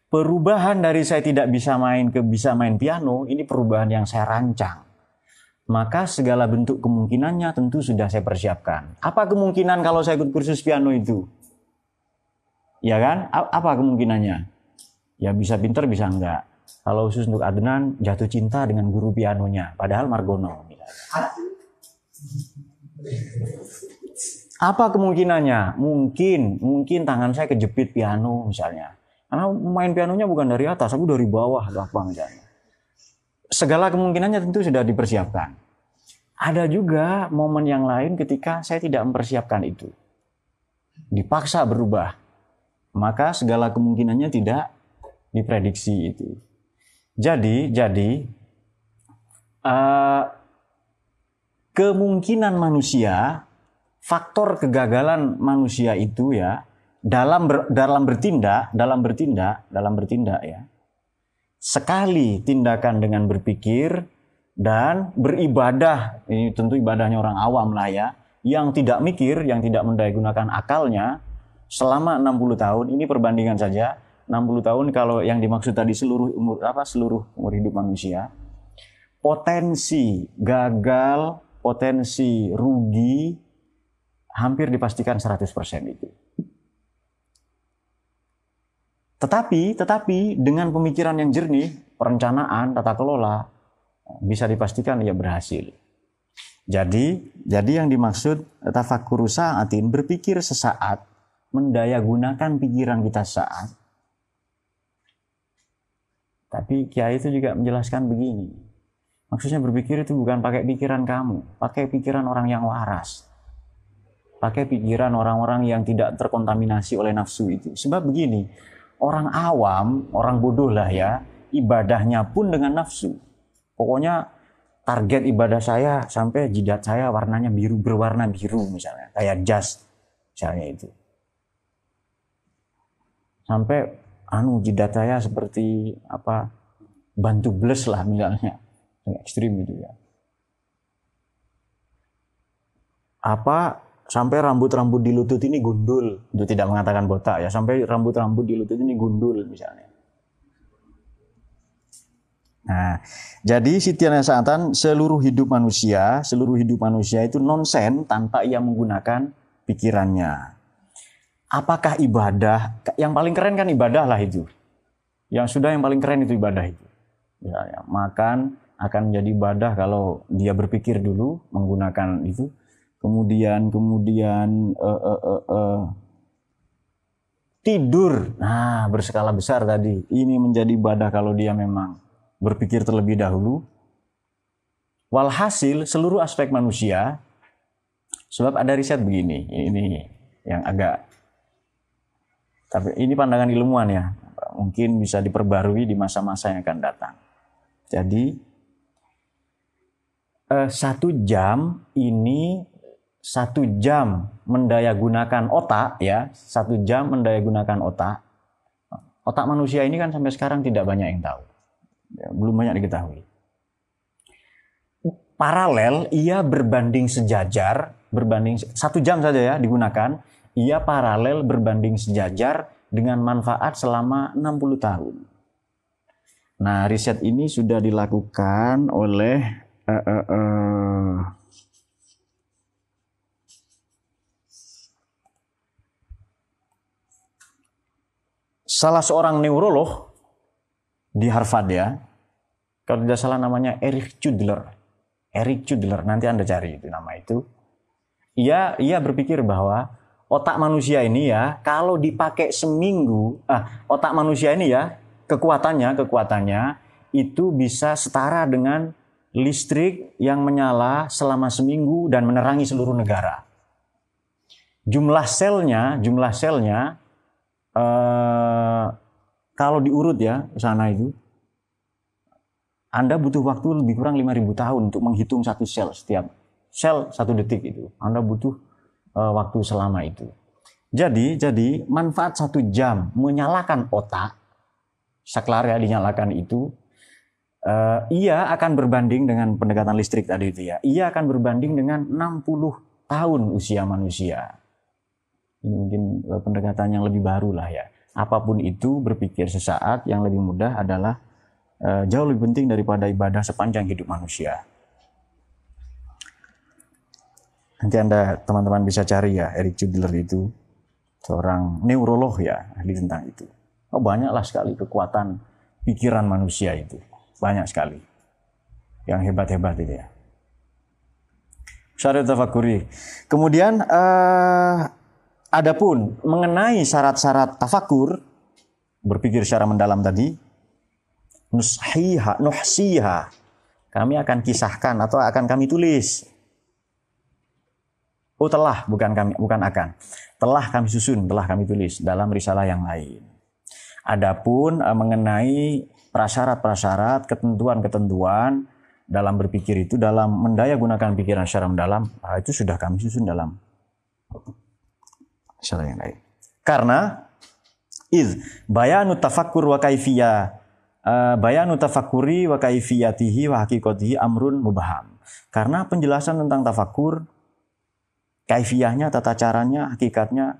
perubahan dari saya tidak bisa main ke bisa main piano, ini perubahan yang saya rancang. Maka segala bentuk kemungkinannya tentu sudah saya persiapkan. Apa kemungkinan kalau saya ikut kursus piano itu? Ya kan? Apa kemungkinannya? Ya bisa pinter, bisa enggak. Kalau khusus untuk Adnan jatuh cinta dengan guru pianonya, padahal Margono. Apa kemungkinannya? Mungkin, mungkin tangan saya kejepit piano misalnya. Karena main pianonya bukan dari atas, aku dari bawah atau apa misalnya. Segala kemungkinannya tentu sudah dipersiapkan. Ada juga momen yang lain ketika saya tidak mempersiapkan itu. Dipaksa berubah. Maka segala kemungkinannya tidak diprediksi itu. Jadi, jadi uh, kemungkinan manusia faktor kegagalan manusia itu ya dalam ber, dalam bertindak, dalam bertindak, dalam bertindak ya. Sekali tindakan dengan berpikir dan beribadah, ini tentu ibadahnya orang awam lah ya, yang tidak mikir, yang tidak mendaya gunakan akalnya selama 60 tahun, ini perbandingan saja, 60 tahun kalau yang dimaksud tadi seluruh umur apa seluruh umur hidup manusia, potensi gagal, potensi rugi hampir dipastikan 100% itu. Tetapi, tetapi dengan pemikiran yang jernih, perencanaan, tata kelola, bisa dipastikan ia berhasil. Jadi, jadi yang dimaksud tafakur sa'atin, berpikir sesaat, mendaya gunakan pikiran kita saat. Tapi Kiai itu juga menjelaskan begini. Maksudnya berpikir itu bukan pakai pikiran kamu, pakai pikiran orang yang waras pakai pikiran orang-orang yang tidak terkontaminasi oleh nafsu itu. Sebab begini, orang awam, orang bodoh lah ya, ibadahnya pun dengan nafsu. Pokoknya target ibadah saya sampai jidat saya warnanya biru berwarna biru misalnya, kayak jas misalnya itu. Sampai anu jidat saya seperti apa bantu bles lah misalnya, ekstrim itu ya. Apa sampai rambut-rambut di lutut ini gundul. Itu tidak mengatakan botak ya, sampai rambut-rambut di lutut ini gundul misalnya. Nah, jadi Sitiana Sa'atan seluruh hidup manusia, seluruh hidup manusia itu nonsen tanpa ia menggunakan pikirannya. Apakah ibadah? Yang paling keren kan ibadah lah itu. Yang sudah yang paling keren itu ibadah itu. Ya, ya. Makan akan menjadi ibadah kalau dia berpikir dulu menggunakan itu kemudian kemudian uh, uh, uh, uh, tidur nah berskala besar tadi ini menjadi ibadah kalau dia memang berpikir terlebih dahulu walhasil seluruh aspek manusia sebab ada riset begini ini yang agak tapi ini pandangan ilmuwan ya. Mungkin bisa diperbarui di masa-masa yang akan datang. Jadi eh, satu jam ini satu jam mendaya gunakan otak ya satu jam mendaya gunakan otak. Otak manusia ini kan sampai sekarang tidak banyak yang tahu. Ya, belum banyak diketahui. Paralel ia berbanding sejajar berbanding satu jam saja ya digunakan ia paralel berbanding sejajar dengan manfaat selama 60 tahun nah riset ini sudah dilakukan oleh uh, uh, uh, salah seorang neurolog di Harvard ya, kalau tidak salah namanya Eric Chudler. Eric Chudler, nanti Anda cari itu nama itu. Ia ia berpikir bahwa otak manusia ini ya, kalau dipakai seminggu, ah, otak manusia ini ya, kekuatannya, kekuatannya itu bisa setara dengan listrik yang menyala selama seminggu dan menerangi seluruh negara. Jumlah selnya, jumlah selnya uh, kalau diurut ya sana itu, Anda butuh waktu lebih kurang 5000 tahun untuk menghitung satu sel setiap sel satu detik itu. Anda butuh uh, waktu selama itu. Jadi, jadi manfaat satu jam menyalakan otak, saklar ya dinyalakan itu, uh, ia akan berbanding dengan pendekatan listrik tadi itu ya. Ia akan berbanding dengan 60 tahun usia manusia. Ini mungkin eh, pendekatan yang lebih baru lah ya. Apa pun itu berpikir sesaat yang lebih mudah adalah uh, jauh lebih penting daripada ibadah sepanjang hidup manusia. Nanti Anda teman-teman bisa cari ya Eric Judler itu seorang neurolog ya ahli tentang itu. Oh banyaklah sekali kekuatan pikiran manusia itu. Banyak sekali. Yang hebat-hebat itu ya. Syariat tafakuri. Kemudian uh, adapun mengenai syarat-syarat tafakur berpikir secara mendalam tadi nushiha nuhsiha kami akan kisahkan atau akan kami tulis Oh telah, bukan kami, bukan akan. Telah kami susun, telah kami tulis dalam risalah yang lain. Adapun uh, mengenai prasyarat-prasyarat, ketentuan-ketentuan dalam berpikir itu, dalam mendaya gunakan pikiran secara mendalam, uh, itu sudah kami susun dalam risalah yang lain. Karena iz bayanu tafakkur wa kaifiyah uh, bayanu tafakkuri wa kaifiyatihi wa hakikatihi amrun mubaham. Karena penjelasan tentang tafakur kaifiyahnya, tata caranya, hakikatnya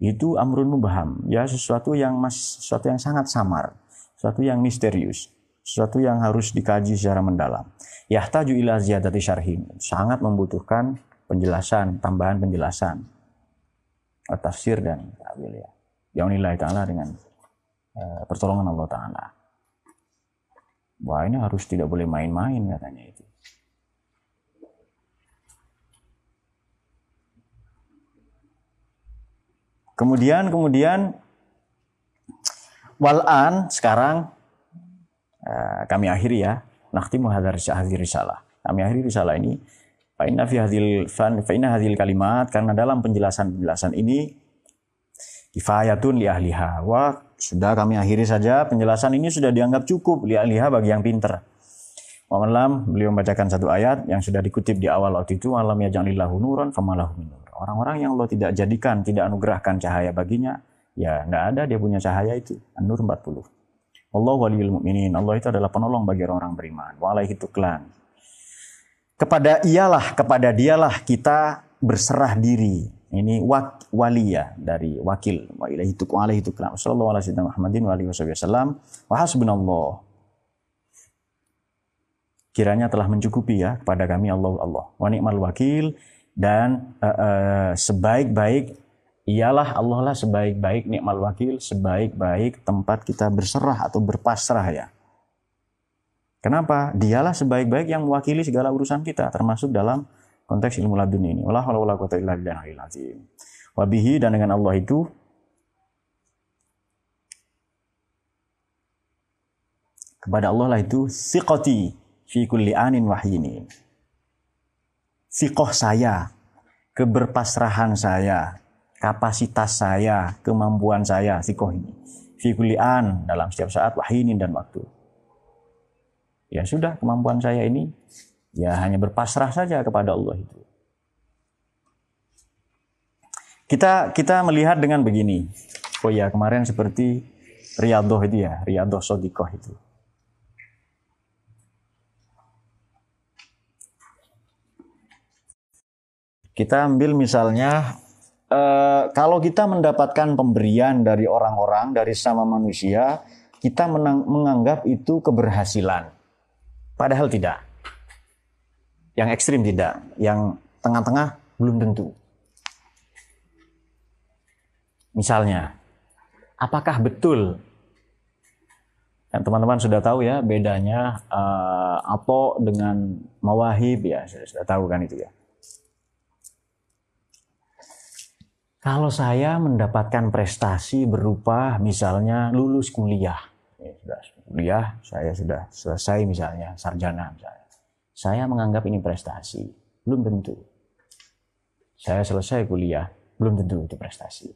itu amrun mubaham, ya sesuatu yang mas, sesuatu yang sangat samar, sesuatu yang misterius, sesuatu yang harus dikaji secara mendalam. Yahtaju ila ziyadati syarhin, sangat membutuhkan penjelasan, tambahan penjelasan, tafsir dan ta'wil ya. Yaunillahi ta'ala dengan uh, pertolongan Allah Ta'ala. Wah ini harus tidak boleh main-main katanya itu. Kemudian kemudian walan sekarang uh, kami akhiri ya. Nakhtimu hadzal risalah. Kami akhiri risalah ini fa inna fi hadhil fan fa inna hadhil kalimat karena dalam penjelasan-penjelasan ini kifayatun li ahliha. Wah, sudah kami akhiri saja penjelasan ini sudah dianggap cukup li ahliha bagi yang pinter. Wa malam beliau membacakan satu ayat yang sudah dikutip di awal waktu itu alam yaj'alillahu nuran famalahu minur. Orang-orang yang Allah tidak jadikan, tidak anugerahkan cahaya baginya, ya tidak ada dia punya cahaya itu. An-Nur 40. Allah waliyul mu'minin. Allah itu adalah penolong bagi orang-orang beriman. Walaihi tuklan. Kepada ialah, kepada dialah kita berserah diri. Ini wak, wali ya dari wakil. Wa ilaihi tuklan. Alaihi tuklan. Sallallahu alaihi Muhammadin wa alihi wasallam. Wa hasbunallah. Kiranya telah mencukupi ya kepada kami Allah Allah. Wa ni'mal wakil dan uh, uh, sebaik-baik ialah Allah lah sebaik-baik nikmal wakil, sebaik-baik tempat kita berserah atau berpasrah ya. Kenapa? Dialah sebaik-baik yang mewakili segala urusan kita, termasuk dalam konteks ilmu ladun ini. Wala wala quwata illa billahil azim. Wabihi dan dengan Allah itu kepada Allah lah itu siqati fi kulli anin wahyinin sikoh saya, keberpasrahan saya, kapasitas saya, kemampuan saya, sikoh ini. Fikulian dalam setiap saat wahinin dan waktu. Ya sudah kemampuan saya ini ya hanya berpasrah saja kepada Allah itu. Kita kita melihat dengan begini. Oh ya kemarin seperti Riyadhah itu ya, Riyadhah Sodikoh itu. Kita ambil misalnya eh, kalau kita mendapatkan pemberian dari orang-orang, dari sama manusia, kita menang, menganggap itu keberhasilan. Padahal tidak. Yang ekstrim tidak, yang tengah-tengah belum tentu. Misalnya, apakah betul teman-teman sudah tahu ya bedanya uh, apo dengan mawahib ya sudah tahu kan itu ya Kalau saya mendapatkan prestasi berupa misalnya lulus kuliah, ya, sudah kuliah, saya sudah selesai misalnya sarjana misalnya. Saya menganggap ini prestasi, belum tentu. Saya selesai kuliah, belum tentu itu prestasi.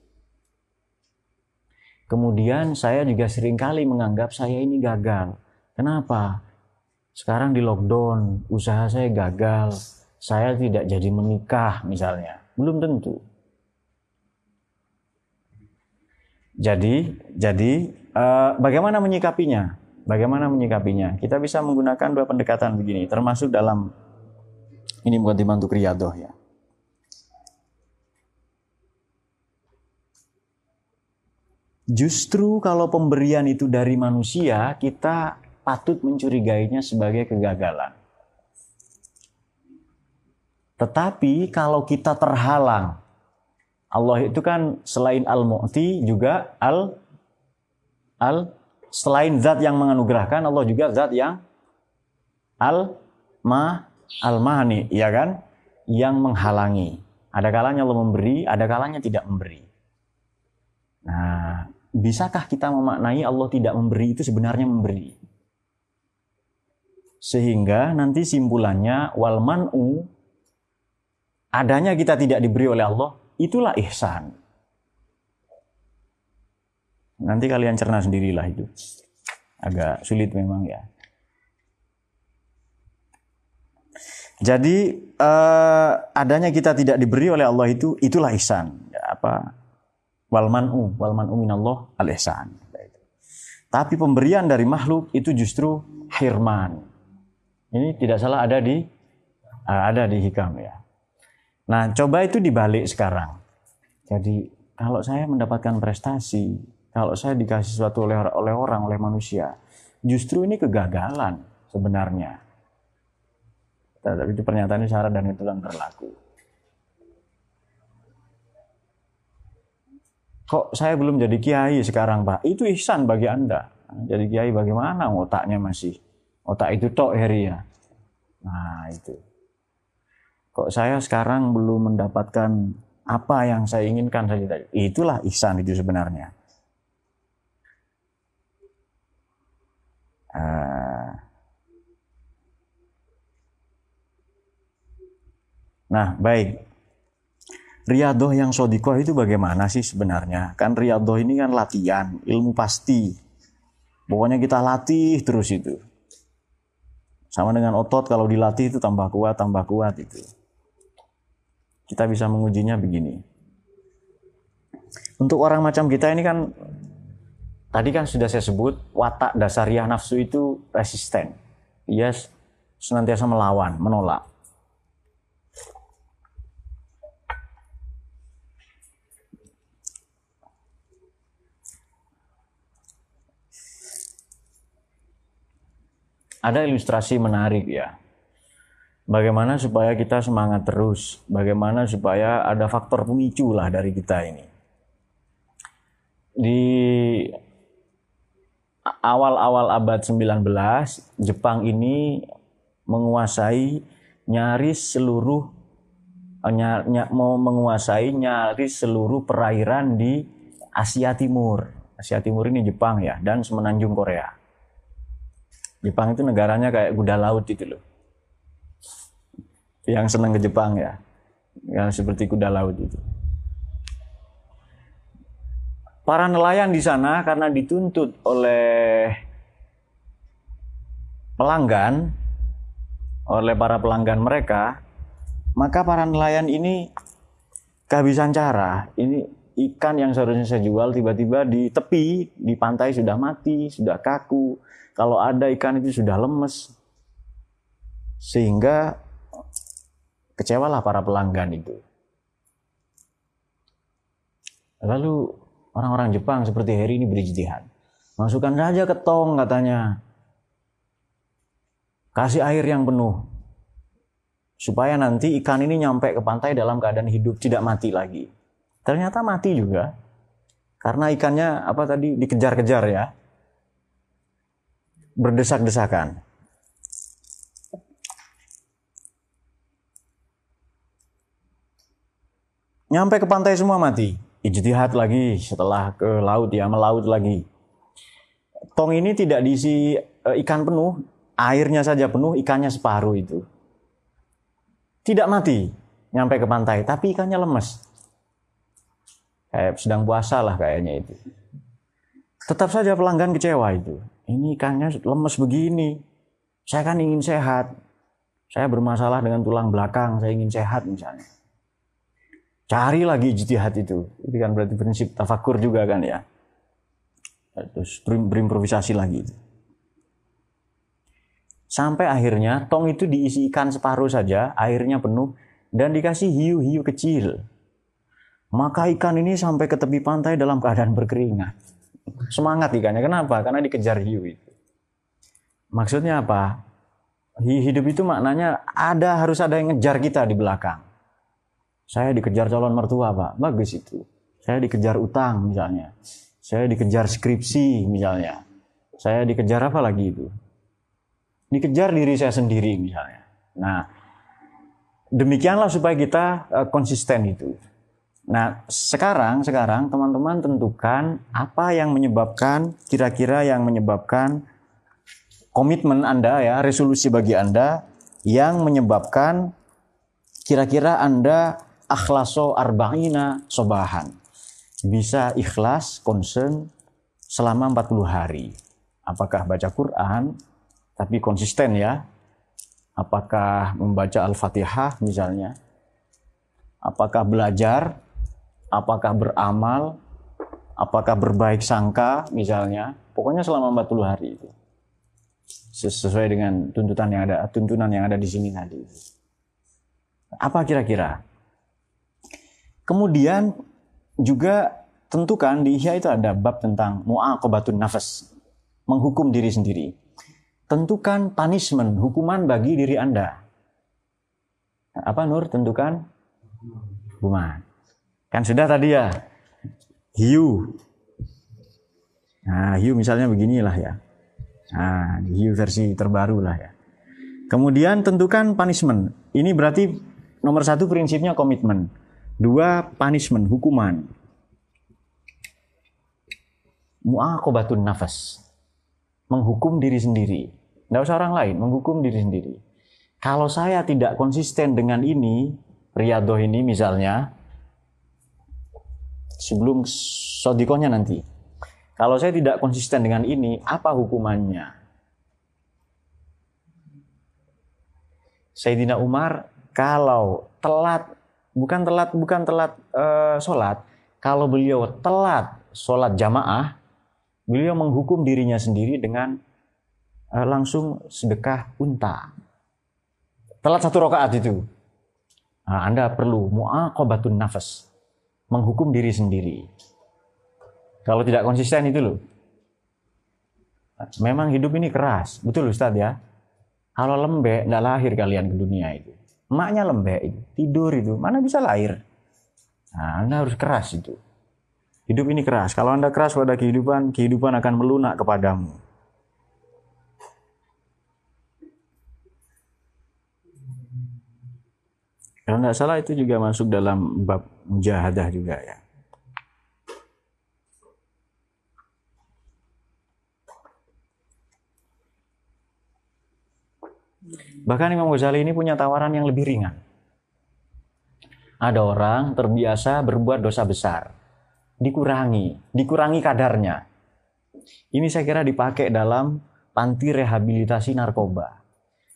Kemudian saya juga sering kali menganggap saya ini gagal. Kenapa? Sekarang di lockdown, usaha saya gagal, saya tidak jadi menikah misalnya. Belum tentu Jadi, jadi uh, bagaimana menyikapinya? Bagaimana menyikapinya? Kita bisa menggunakan dua pendekatan begini, termasuk dalam ini bukan dibantu kriyadoh ya. Justru kalau pemberian itu dari manusia, kita patut mencurigainya sebagai kegagalan. Tetapi kalau kita terhalang Allah itu kan selain al-mu'ti juga al al selain zat yang menganugerahkan, Allah juga zat yang al ma al mani, ya kan? Yang menghalangi. Ada kalanya Allah memberi, ada kalanya tidak memberi. Nah, bisakah kita memaknai Allah tidak memberi itu sebenarnya memberi? Sehingga nanti simpulannya wal man'u adanya kita tidak diberi oleh Allah, itulah ihsan. Nanti kalian cerna sendirilah itu. Agak sulit memang ya. Jadi eh, adanya kita tidak diberi oleh Allah itu itulah ihsan. Ya, apa? Wal man'u, wal man'u minallah al ihsan. Tapi pemberian dari makhluk itu justru hirman. Ini tidak salah ada di eh, ada di hikam ya. Nah, coba itu dibalik sekarang. Jadi kalau saya mendapatkan prestasi, kalau saya dikasih sesuatu oleh oleh orang, oleh manusia, justru ini kegagalan sebenarnya. Tapi itu pernyataan syarat dan itu yang berlaku. Kok saya belum jadi kiai sekarang, Pak? Itu ihsan bagi Anda. Jadi kiai bagaimana otaknya masih? Otak itu tok Heri ya. Nah, itu. Kok saya sekarang belum mendapatkan apa yang saya inginkan saja Itulah ihsan itu sebenarnya. Ah. Nah, baik. Riadoh yang sodikoh itu bagaimana sih sebenarnya? Kan riadoh ini kan latihan, ilmu pasti. Pokoknya kita latih terus itu. Sama dengan otot kalau dilatih itu tambah kuat, tambah kuat itu. Kita bisa mengujinya begini. Untuk orang macam kita ini kan Tadi kan sudah saya sebut watak dasariah nafsu itu resisten. Ia senantiasa melawan, menolak. Ada ilustrasi menarik ya. Bagaimana supaya kita semangat terus, bagaimana supaya ada faktor pemicu lah dari kita ini. Di awal-awal abad 19 Jepang ini menguasai nyaris seluruh eh, mau menguasai nyaris seluruh perairan di Asia Timur. Asia Timur ini Jepang ya dan semenanjung Korea. Jepang itu negaranya kayak kuda laut itu loh. Yang senang ke Jepang ya. Yang seperti kuda laut itu. Para nelayan di sana karena dituntut oleh pelanggan, oleh para pelanggan mereka, maka para nelayan ini kehabisan cara. Ini ikan yang seharusnya saya jual tiba-tiba di tepi, di pantai sudah mati, sudah kaku. Kalau ada ikan itu sudah lemes. Sehingga kecewalah para pelanggan itu. Lalu Orang-orang Jepang seperti Heri ini berijtihad. Masukkan saja ke tong katanya. Kasih air yang penuh. Supaya nanti ikan ini nyampe ke pantai dalam keadaan hidup, tidak mati lagi. Ternyata mati juga. Karena ikannya apa tadi dikejar-kejar ya. Berdesak-desakan. Nyampe ke pantai semua mati ijtihad lagi setelah ke laut ya melaut lagi. Tong ini tidak diisi e, ikan penuh, airnya saja penuh, ikannya separuh itu. Tidak mati nyampe ke pantai, tapi ikannya lemes. Kayak sedang puasa lah kayaknya itu. Tetap saja pelanggan kecewa itu. Ini ikannya lemes begini. Saya kan ingin sehat. Saya bermasalah dengan tulang belakang, saya ingin sehat misalnya Cari lagi ijtihad itu. Itu kan berarti prinsip tafakur juga kan ya. Terus berimprovisasi lagi. Sampai akhirnya tong itu diisi ikan separuh saja, airnya penuh, dan dikasih hiu-hiu kecil. Maka ikan ini sampai ke tepi pantai dalam keadaan berkeringat. Semangat ikannya. Kenapa? Karena dikejar hiu itu. Maksudnya apa? Hidup itu maknanya ada harus ada yang ngejar kita di belakang. Saya dikejar calon mertua, Pak. Bagus itu. Saya dikejar utang misalnya. Saya dikejar skripsi misalnya. saya dikejar apa lagi itu? Dikejar diri saya sendiri misalnya. Nah, demikianlah supaya kita uh, konsisten itu. Nah, sekarang sekarang teman-teman tentukan apa yang menyebabkan kira-kira yang menyebabkan komitmen Anda ya, resolusi bagi Anda yang menyebabkan kira-kira Anda akhlaso arba'ina sobahan. Bisa ikhlas, concern selama 40 hari. Apakah baca Quran, tapi konsisten ya. Apakah membaca Al-Fatihah misalnya. Apakah belajar, apakah beramal, apakah berbaik sangka misalnya. Pokoknya selama 40 hari itu sesuai dengan tuntutan yang ada tuntunan yang ada di sini tadi. Apa kira-kira? Kemudian juga tentukan di Ihya itu ada bab tentang mu'aqabatun nafas, menghukum diri sendiri. Tentukan punishment, hukuman bagi diri Anda. Apa Nur? Tentukan hukuman. Kan sudah tadi ya. Hiu. Nah, hiu misalnya beginilah ya Nah, hiu versi terbaru lah ya. Kemudian tentukan punishment. Ini berarti nomor satu prinsipnya komitmen. Dua punishment, hukuman. Mu'akobatun nafas. Menghukum diri sendiri. Tidak usah orang lain, menghukum diri sendiri. Kalau saya tidak konsisten dengan ini, riadoh ini misalnya, sebelum sodikonya nanti, kalau saya tidak konsisten dengan ini, apa hukumannya? Sayyidina Umar kalau telat, bukan telat, bukan telat uh, sholat, kalau beliau telat sholat jamaah, beliau menghukum dirinya sendiri dengan uh, langsung sedekah unta. Telat satu rakaat itu. Nah, anda perlu mu'aqabatun nafas. Menghukum diri sendiri. Kalau tidak konsisten itu loh. Memang hidup ini keras, betul Ustadz ya. Kalau lembek, tidak lahir kalian ke dunia itu. Emaknya lembek itu, tidur itu, mana bisa lahir? Nah, anda harus keras itu. Hidup ini keras. Kalau Anda keras pada kehidupan, kehidupan akan melunak kepadamu. Kalau tidak salah itu juga masuk dalam bab mujahadah juga ya. Bahkan Imam Ghazali ini punya tawaran yang lebih ringan. Ada orang terbiasa berbuat dosa besar. Dikurangi, dikurangi kadarnya. Ini saya kira dipakai dalam panti rehabilitasi narkoba.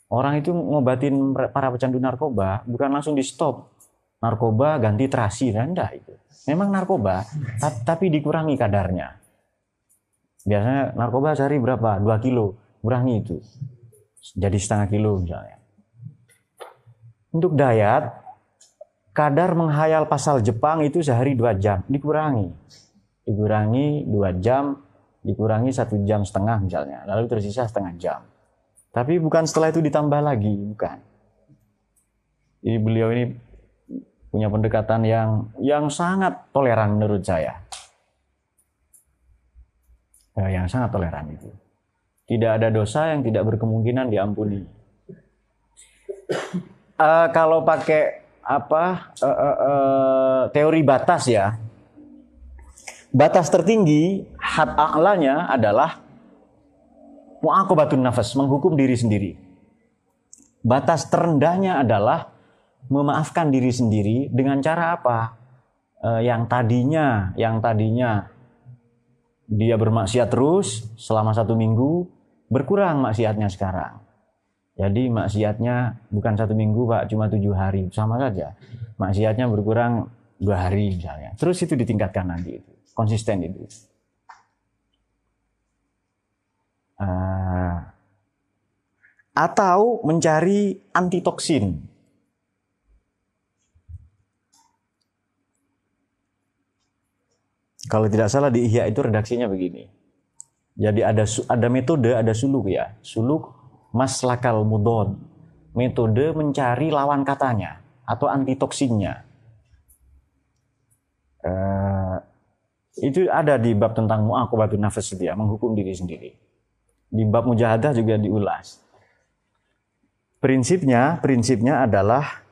Orang itu ngobatin para pecandu narkoba bukan langsung di stop. Narkoba ganti terasi, rendah itu. Memang narkoba, tapi dikurangi kadarnya. Biasanya narkoba sehari berapa? 2 kilo. Kurangi itu jadi setengah kilo misalnya. Untuk dayat, kadar menghayal pasal Jepang itu sehari dua jam, dikurangi. Dikurangi dua jam, dikurangi satu jam setengah misalnya, lalu tersisa setengah jam. Tapi bukan setelah itu ditambah lagi, bukan. Jadi beliau ini punya pendekatan yang yang sangat toleran menurut saya. Ya, yang sangat toleran itu. Tidak ada dosa yang tidak berkemungkinan diampuni. Uh, kalau pakai apa uh, uh, uh, teori batas ya, batas tertinggi had a'lanya adalah mu'akobatun nafas, menghukum diri sendiri. Batas terendahnya adalah memaafkan diri sendiri dengan cara apa? Uh, yang tadinya, yang tadinya dia bermaksiat terus selama satu minggu, berkurang maksiatnya sekarang. Jadi maksiatnya bukan satu minggu pak, cuma tujuh hari, sama saja. Maksiatnya berkurang dua hari misalnya. Terus itu ditingkatkan nanti itu, konsisten itu. Uh, atau mencari antitoksin. Kalau tidak salah di Ihya itu redaksinya begini. Jadi ada ada metode, ada suluk ya. Suluk maslakal mudon. Metode mencari lawan katanya atau antitoksinnya. Uh, itu ada di bab tentang mu'akobatun nafas ya, menghukum diri sendiri. Di bab mujahadah juga diulas. Prinsipnya, prinsipnya adalah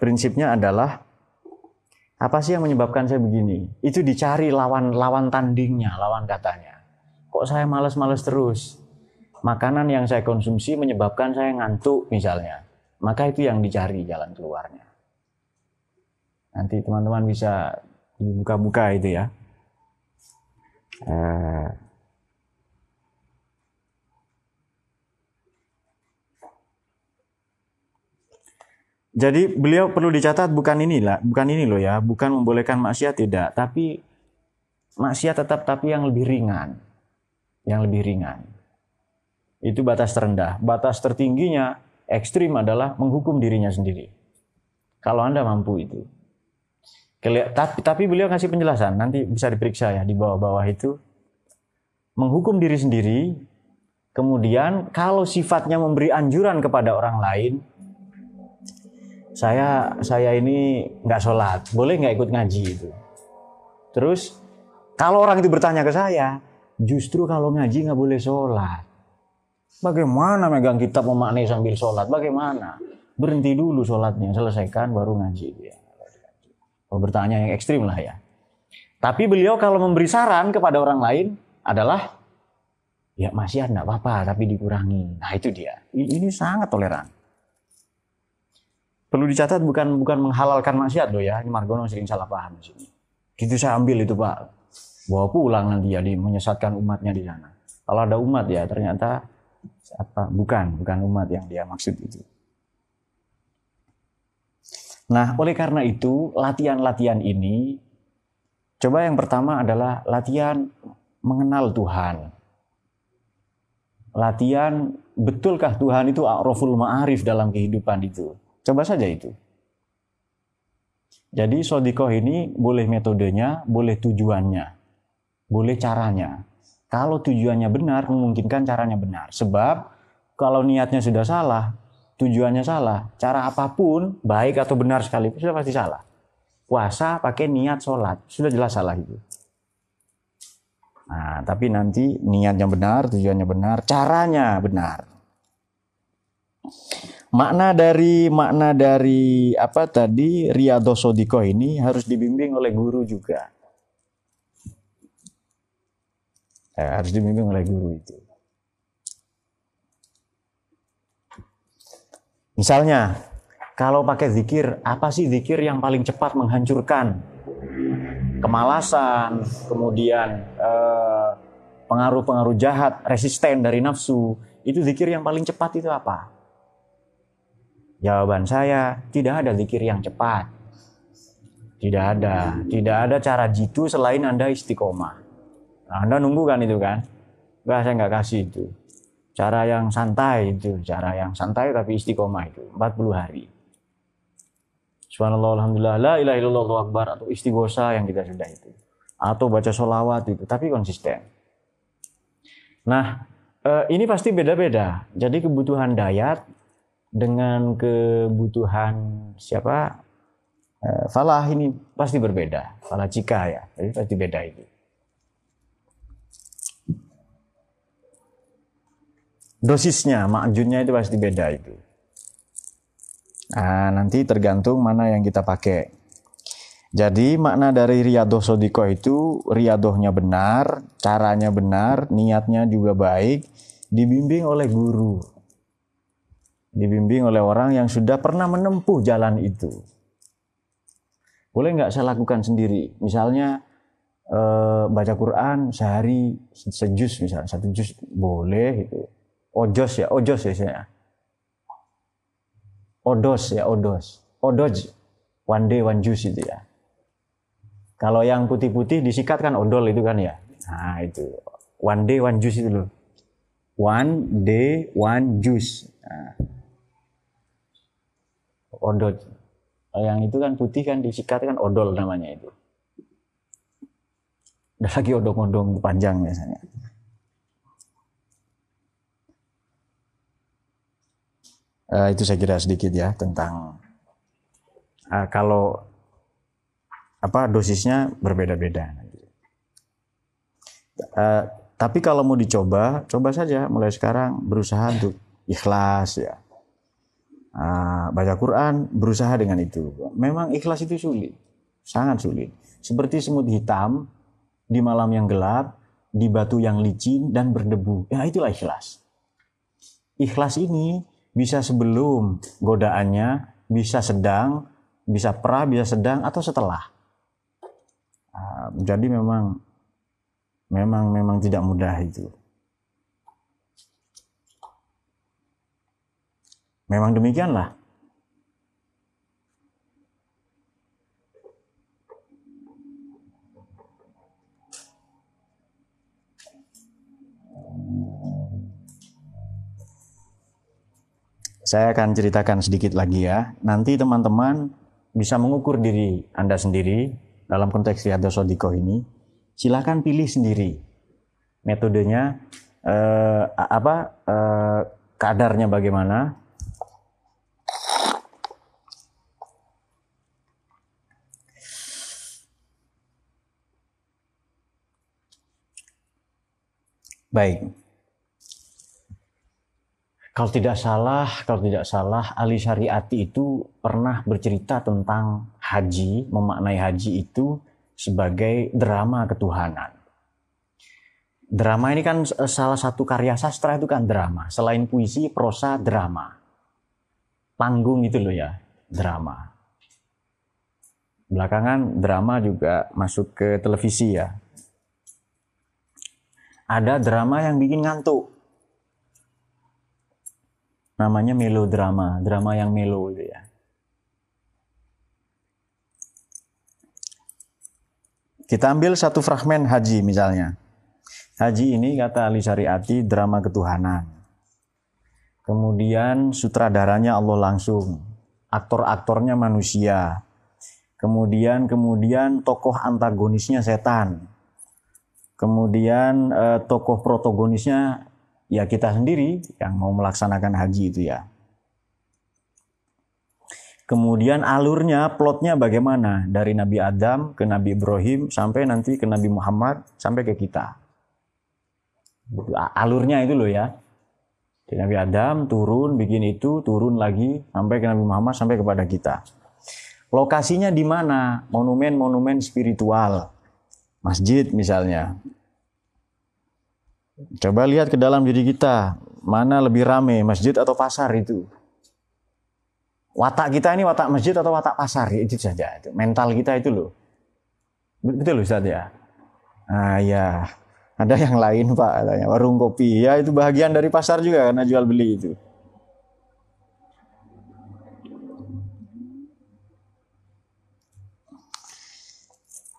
prinsipnya adalah apa sih yang menyebabkan saya begini? Itu dicari lawan lawan tandingnya, lawan katanya. Kok saya males-males terus? Makanan yang saya konsumsi menyebabkan saya ngantuk misalnya. Maka itu yang dicari jalan keluarnya. Nanti teman-teman bisa dibuka-buka itu ya. Eh, Jadi beliau perlu dicatat bukan inilah, bukan ini loh ya, bukan membolehkan maksiat tidak, tapi maksiat tetap tapi yang lebih ringan. Yang lebih ringan. Itu batas terendah. Batas tertingginya ekstrim adalah menghukum dirinya sendiri. Kalau Anda mampu itu. Tapi, tapi beliau kasih penjelasan, nanti bisa diperiksa ya di bawah-bawah itu. Menghukum diri sendiri, kemudian kalau sifatnya memberi anjuran kepada orang lain, saya saya ini nggak sholat, boleh nggak ikut ngaji itu? Terus kalau orang itu bertanya ke saya, justru kalau ngaji nggak boleh sholat. Bagaimana megang kitab memaknai sambil sholat? Bagaimana? Berhenti dulu sholatnya, selesaikan baru ngaji. Ya. Kalau bertanya yang ekstrim lah ya. Tapi beliau kalau memberi saran kepada orang lain adalah ya masih ada apa-apa tapi dikurangi. Nah itu dia. Ini sangat toleran. Perlu dicatat bukan bukan menghalalkan maksiat loh ya. Ini Margono sering salah paham di sini. Gitu saya ambil itu Pak. Bawa pulang nanti ya menyesatkan umatnya di sana. Kalau ada umat ya ternyata apa bukan bukan umat yang dia maksud itu. Nah, oleh karena itu latihan-latihan ini coba yang pertama adalah latihan mengenal Tuhan. Latihan betulkah Tuhan itu a'raful ma'arif dalam kehidupan itu. Coba saja itu. Jadi sodikoh ini boleh metodenya, boleh tujuannya, boleh caranya. Kalau tujuannya benar, memungkinkan caranya benar. Sebab kalau niatnya sudah salah, tujuannya salah, cara apa pun, baik atau benar sekalipun, sudah pasti salah. Puasa pakai niat sholat, sudah jelas salah itu. Nah, tapi nanti niatnya benar, tujuannya benar, caranya benar makna dari makna dari apa tadi riyadhos sodiko ini harus dibimbing oleh guru juga. Ya, harus dibimbing oleh guru itu. Misalnya, kalau pakai zikir, apa sih zikir yang paling cepat menghancurkan kemalasan, kemudian eh, pengaruh-pengaruh jahat, resisten dari nafsu? Itu zikir yang paling cepat itu apa? Jawaban saya, tidak ada zikir yang cepat. Tidak ada. Tidak ada cara jitu selain Anda istiqomah. Nah, anda nunggu kan itu kan? Enggak, saya nggak kasih itu. Cara yang santai itu. Cara yang santai tapi istiqomah itu. 40 hari. Subhanallah, Alhamdulillah, la ilaha illallah, akbar. Atau istighosa yang kita sudah itu. Atau baca sholawat itu. Tapi konsisten. Nah, eh, ini pasti beda-beda. Jadi kebutuhan dayat dengan kebutuhan siapa? Eh, falah ini pasti berbeda. Falah jika ya jadi pasti beda itu. Dosisnya makjunnya itu pasti beda itu. Nah, nanti tergantung mana yang kita pakai. Jadi makna dari riadoh sodiko itu riadohnya benar caranya benar niatnya juga baik dibimbing oleh guru dibimbing oleh orang yang sudah pernah menempuh jalan itu. Boleh nggak saya lakukan sendiri? Misalnya eh, baca Quran sehari sejus misalnya satu jus boleh itu. Ojos ya, ojos ya saya. Odos ya, odos. Odoj, one day one juice itu ya. Kalau yang putih-putih disikat kan odol itu kan ya. Nah itu, one day one juice itu loh. One day one juice. Nah, odol. Yang itu kan putih kan disikat kan odol namanya itu. Ada lagi odong-odong panjang biasanya. Uh, itu saya kira sedikit ya tentang uh, kalau apa dosisnya berbeda-beda. Uh, tapi kalau mau dicoba, coba saja mulai sekarang berusaha untuk ikhlas ya. Uh, baca Quran berusaha dengan itu. Memang ikhlas itu sulit, sangat sulit. Seperti semut hitam di malam yang gelap, di batu yang licin dan berdebu. Ya itulah ikhlas. Ikhlas ini bisa sebelum godaannya, bisa sedang, bisa pra, bisa sedang atau setelah. Uh, jadi memang memang memang tidak mudah itu. Memang demikianlah. Saya akan ceritakan sedikit lagi ya. Nanti teman-teman bisa mengukur diri Anda sendiri dalam konteks Riyadhus Sodikoh ini. Silahkan pilih sendiri metodenya eh, apa eh, kadarnya bagaimana Baik. Kalau tidak salah, kalau tidak salah, Ali Syariati itu pernah bercerita tentang haji, memaknai haji itu sebagai drama ketuhanan. Drama ini kan salah satu karya sastra itu kan drama. Selain puisi, prosa, drama. Panggung itu loh ya, drama. Belakangan drama juga masuk ke televisi ya ada drama yang bikin ngantuk. Namanya melodrama, drama yang melo itu ya. Kita ambil satu fragmen haji misalnya. Haji ini kata Ali Syariati drama ketuhanan. Kemudian sutradaranya Allah langsung. Aktor-aktornya manusia. Kemudian kemudian tokoh antagonisnya setan. Kemudian eh, tokoh protagonisnya ya kita sendiri yang mau melaksanakan haji itu ya. Kemudian alurnya, plotnya bagaimana dari Nabi Adam ke Nabi Ibrahim sampai nanti ke Nabi Muhammad sampai ke kita. Alurnya itu loh ya. Dari Nabi Adam turun bikin itu, turun lagi sampai ke Nabi Muhammad sampai kepada kita. Lokasinya di mana? Monumen-monumen spiritual masjid misalnya. Coba lihat ke dalam diri kita, mana lebih rame, masjid atau pasar itu. Watak kita ini watak masjid atau watak pasar, itu saja. Itu. Mental kita itu loh. Betul Ustaz ya? Nah ya, ada yang lain Pak, warung kopi. Ya itu bagian dari pasar juga karena jual beli itu.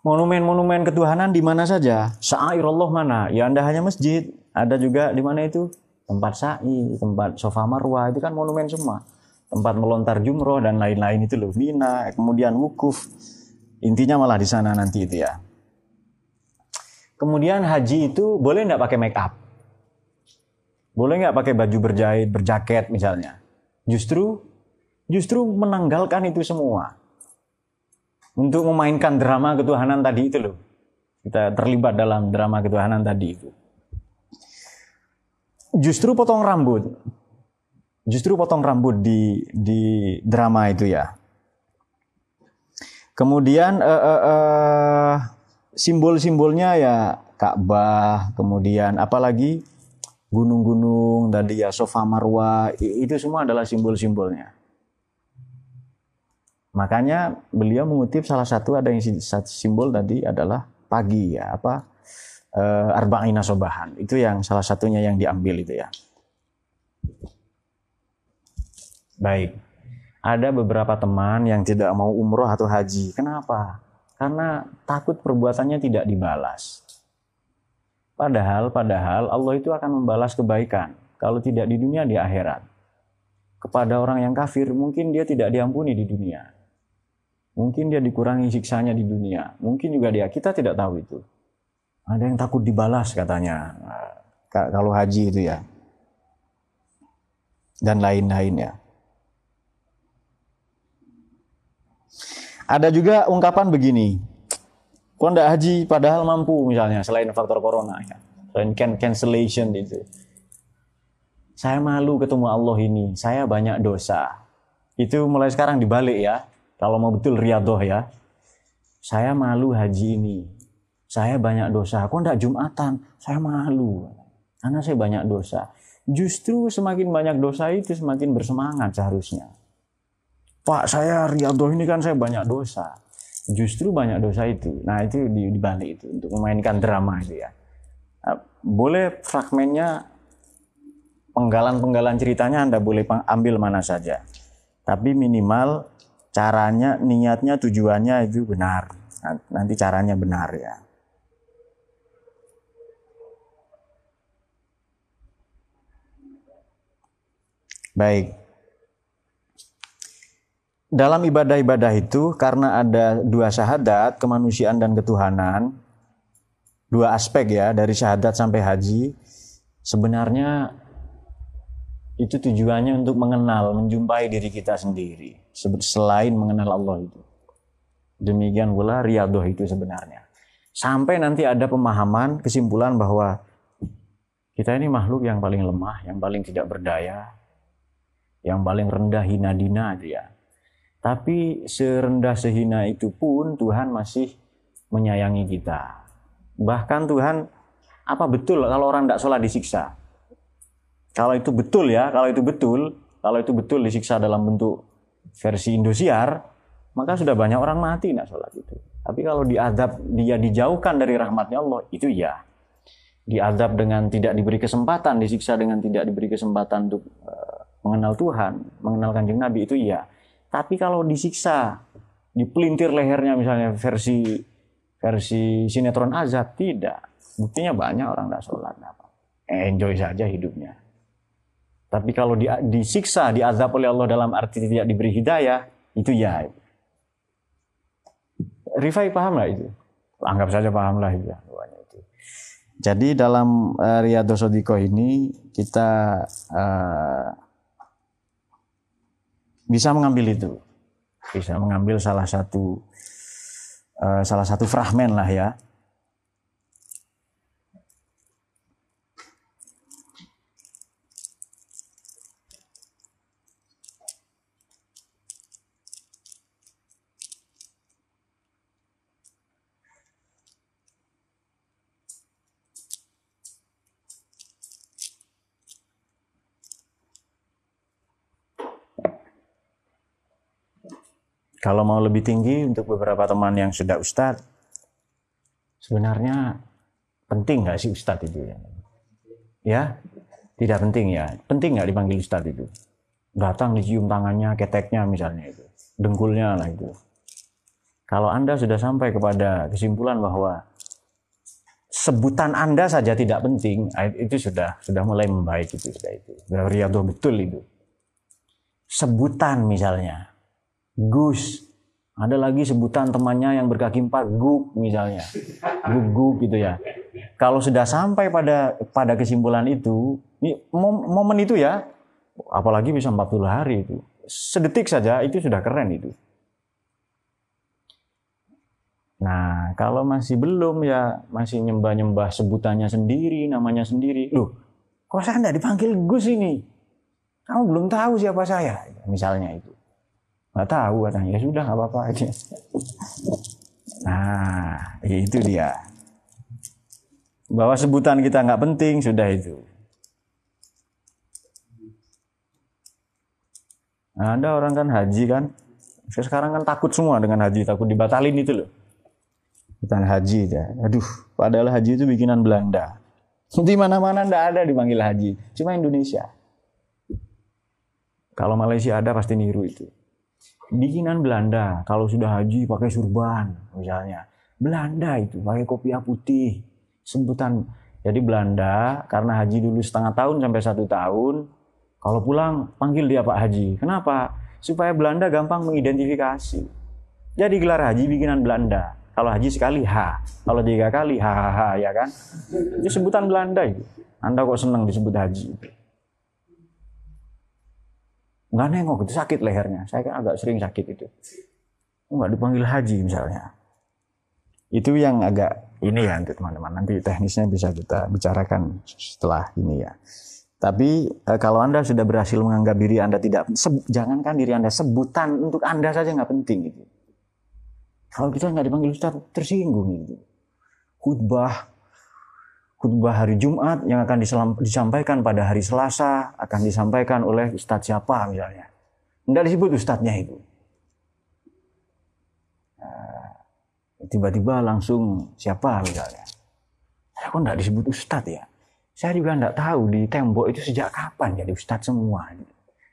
Monumen-monumen ketuhanan di mana saja? Sa'airullah mana? Ya Anda hanya masjid. Ada juga di mana itu? Tempat sa'i, tempat sofa marwah, itu kan monumen semua. Tempat melontar jumroh dan lain-lain itu loh. Mina, kemudian wukuf. Intinya malah di sana nanti itu ya. Kemudian haji itu boleh nggak pakai make up? Boleh nggak pakai baju berjahit, berjaket misalnya? Justru, justru menanggalkan itu semua untuk memainkan drama ketuhanan tadi itu loh. Kita terlibat dalam drama ketuhanan tadi itu. Justru potong rambut. Justru potong rambut di di drama itu ya. Kemudian uh, uh, uh, simbol-simbolnya ya Ka'bah, kemudian apalagi gunung-gunung tadi ya Sofa Marwa, itu semua adalah simbol-simbolnya. Makanya beliau mengutip salah satu ada yang simbol tadi adalah pagi ya apa e, arba'ina sobahan. Itu yang salah satunya yang diambil itu ya. Baik. Ada beberapa teman yang tidak mau umroh atau haji. Kenapa? Karena takut perbuatannya tidak dibalas. Padahal, padahal Allah itu akan membalas kebaikan. Kalau tidak di dunia, di akhirat. Kepada orang yang kafir, mungkin dia tidak diampuni di dunia. Mungkin dia dikurangi siksanya di dunia. Mungkin juga dia, kita tidak tahu itu. Ada yang takut dibalas katanya. Kalau haji itu ya. Dan lain-lain ya. Ada juga ungkapan begini. Kok enggak haji padahal mampu misalnya selain faktor corona ya. can cancellation itu. Saya malu ketemu Allah ini, saya banyak dosa. Itu mulai sekarang dibalik ya. Kalau mau betul riadoh ya. Saya malu haji ini. Saya banyak dosa. Kok enggak Jumatan? Saya malu. Karena saya banyak dosa. Justru semakin banyak dosa itu semakin bersemangat seharusnya. Pak, saya riadoh ini kan saya banyak dosa. Justru banyak dosa itu. Nah, itu dibalik itu untuk memainkan drama itu ya. Nah, boleh fragmennya penggalan-penggalan ceritanya Anda boleh ambil mana saja. Tapi minimal caranya, niatnya, tujuannya itu benar. Nanti caranya benar ya. Baik. Dalam ibadah-ibadah itu karena ada dua syahadat, kemanusiaan dan ketuhanan, dua aspek ya dari syahadat sampai haji, sebenarnya itu tujuannya untuk mengenal, menjumpai diri kita sendiri. Selain mengenal Allah itu. Demikian pula riadoh itu sebenarnya. Sampai nanti ada pemahaman, kesimpulan bahwa kita ini makhluk yang paling lemah, yang paling tidak berdaya, yang paling rendah hina dina itu ya. Tapi serendah sehina itu pun Tuhan masih menyayangi kita. Bahkan Tuhan, apa betul kalau orang tidak sholat disiksa? Kalau itu betul ya, kalau itu betul, kalau itu betul disiksa dalam bentuk versi Indosiar, maka sudah banyak orang mati nak sholat itu. Tapi kalau diadab dia dijauhkan dari rahmatnya Allah, itu ya. Diadab dengan tidak diberi kesempatan, disiksa dengan tidak diberi kesempatan untuk uh, mengenal Tuhan, mengenal kanjeng Nabi, itu ya. Tapi kalau disiksa, dipelintir lehernya misalnya versi versi sinetron azab, tidak. Buktinya banyak orang tidak sholat. Enjoy saja hidupnya. Tapi kalau di, disiksa, diazab oleh Allah dalam arti tidak diberi hidayah, itu ya. Rifai paham lah itu? Anggap saja paham lah itu. Jadi dalam uh, Riyadhus Sodiko ini kita uh, bisa mengambil itu, bisa mengambil salah satu uh, salah satu fragmen lah ya Kalau mau lebih tinggi untuk beberapa teman yang sudah ustadz, sebenarnya penting nggak sih ustadz itu ya? Ya, tidak penting ya. Penting nggak dipanggil ustadz itu? Datang dicium tangannya, keteknya misalnya itu, dengkulnya lah itu. Kalau anda sudah sampai kepada kesimpulan bahwa sebutan anda saja tidak penting, itu sudah sudah mulai membaik itu sudah itu. Sudah betul itu. Sebutan misalnya, Gus. Ada lagi sebutan temannya yang berkaki empat, Guk misalnya. Guk gitu ya. Kalau sudah sampai pada pada kesimpulan itu, momen itu ya, apalagi bisa 40 hari itu. Sedetik saja itu sudah keren itu. Nah, kalau masih belum ya, masih nyembah-nyembah sebutannya sendiri, namanya sendiri. Loh, kok saya tidak dipanggil Gus ini? Kamu belum tahu siapa saya, misalnya itu nggak tahu katanya. Ya sudah nggak apa-apa. Aja nah itu dia. Bahwa sebutan kita nggak penting sudah itu. Nah, ada orang kan haji kan? Sekarang kan takut semua dengan haji takut dibatalin itu loh. Bukan haji ya aduh padahal haji itu bikinan Belanda. Di mana-mana ndak ada dipanggil haji cuma Indonesia. Kalau Malaysia ada pasti niru itu bikinan Belanda kalau sudah haji pakai surban misalnya. Belanda itu pakai kopiah putih. Sebutan jadi Belanda karena haji dulu setengah tahun sampai satu tahun kalau pulang panggil dia Pak Haji. Kenapa? Supaya Belanda gampang mengidentifikasi. Jadi gelar haji bikinan Belanda. Kalau haji sekali H. Kalau tiga kali hahaha ya kan? Itu sebutan Belanda itu. Anda kok senang disebut haji nggak nengok itu sakit lehernya saya kan agak sering sakit itu nggak dipanggil haji misalnya itu yang agak ini ya nanti teman-teman. Nanti teknisnya bisa kita bicarakan setelah ini ya. Tapi eh, kalau Anda sudah berhasil menganggap diri Anda tidak, jangankan diri Anda, sebutan untuk Anda saja nggak penting gitu. Kalau kita nggak dipanggil Ustaz, tersinggung gitu. Khutbah, khutbah hari Jumat yang akan disampaikan pada hari Selasa akan disampaikan oleh Ustadz siapa misalnya. Nggak disebut Ustadznya itu. Nah, tiba-tiba langsung siapa misalnya. Kok nggak disebut Ustadz ya? Saya juga nggak tahu di tembok itu sejak kapan jadi Ustadz semua.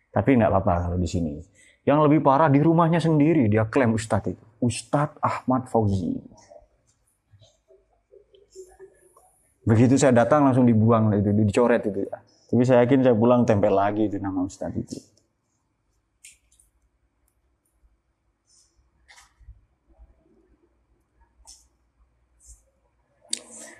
Tapi nggak apa-apa kalau di sini. Yang lebih parah di rumahnya sendiri dia klaim Ustadz itu. Ustadz Ahmad Fauzi. Begitu saya datang langsung dibuang itu, dicoret itu ya. Tapi saya yakin saya pulang tempel lagi itu nama Ustadz itu.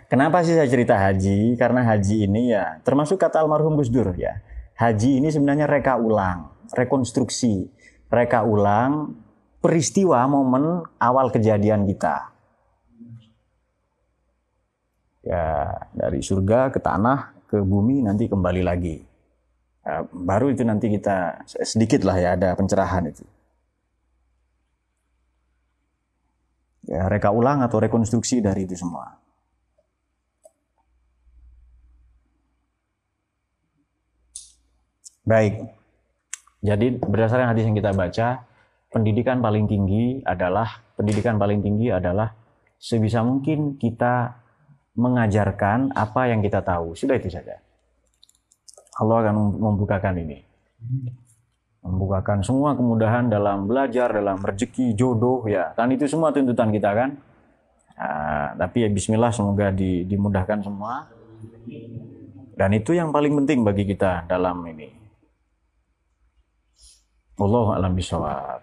Kenapa sih saya cerita haji? Karena haji ini ya termasuk kata almarhum Gus Dur ya. Haji ini sebenarnya reka ulang, rekonstruksi, reka ulang peristiwa momen awal kejadian kita. Ya, dari surga ke tanah, ke bumi nanti kembali lagi. Ya, baru itu nanti kita sedikit lah ya ada pencerahan itu. Ya, reka ulang atau rekonstruksi dari itu semua. Baik. Jadi berdasarkan hadis yang kita baca, pendidikan paling tinggi adalah pendidikan paling tinggi adalah sebisa mungkin kita mengajarkan apa yang kita tahu. Sudah itu saja. Allah akan membukakan ini. Membukakan semua kemudahan dalam belajar, dalam rezeki, jodoh ya. Kan itu semua tuntutan kita kan. Nah, tapi ya bismillah semoga di, dimudahkan semua. Dan itu yang paling penting bagi kita dalam ini. Allah alam bisawab.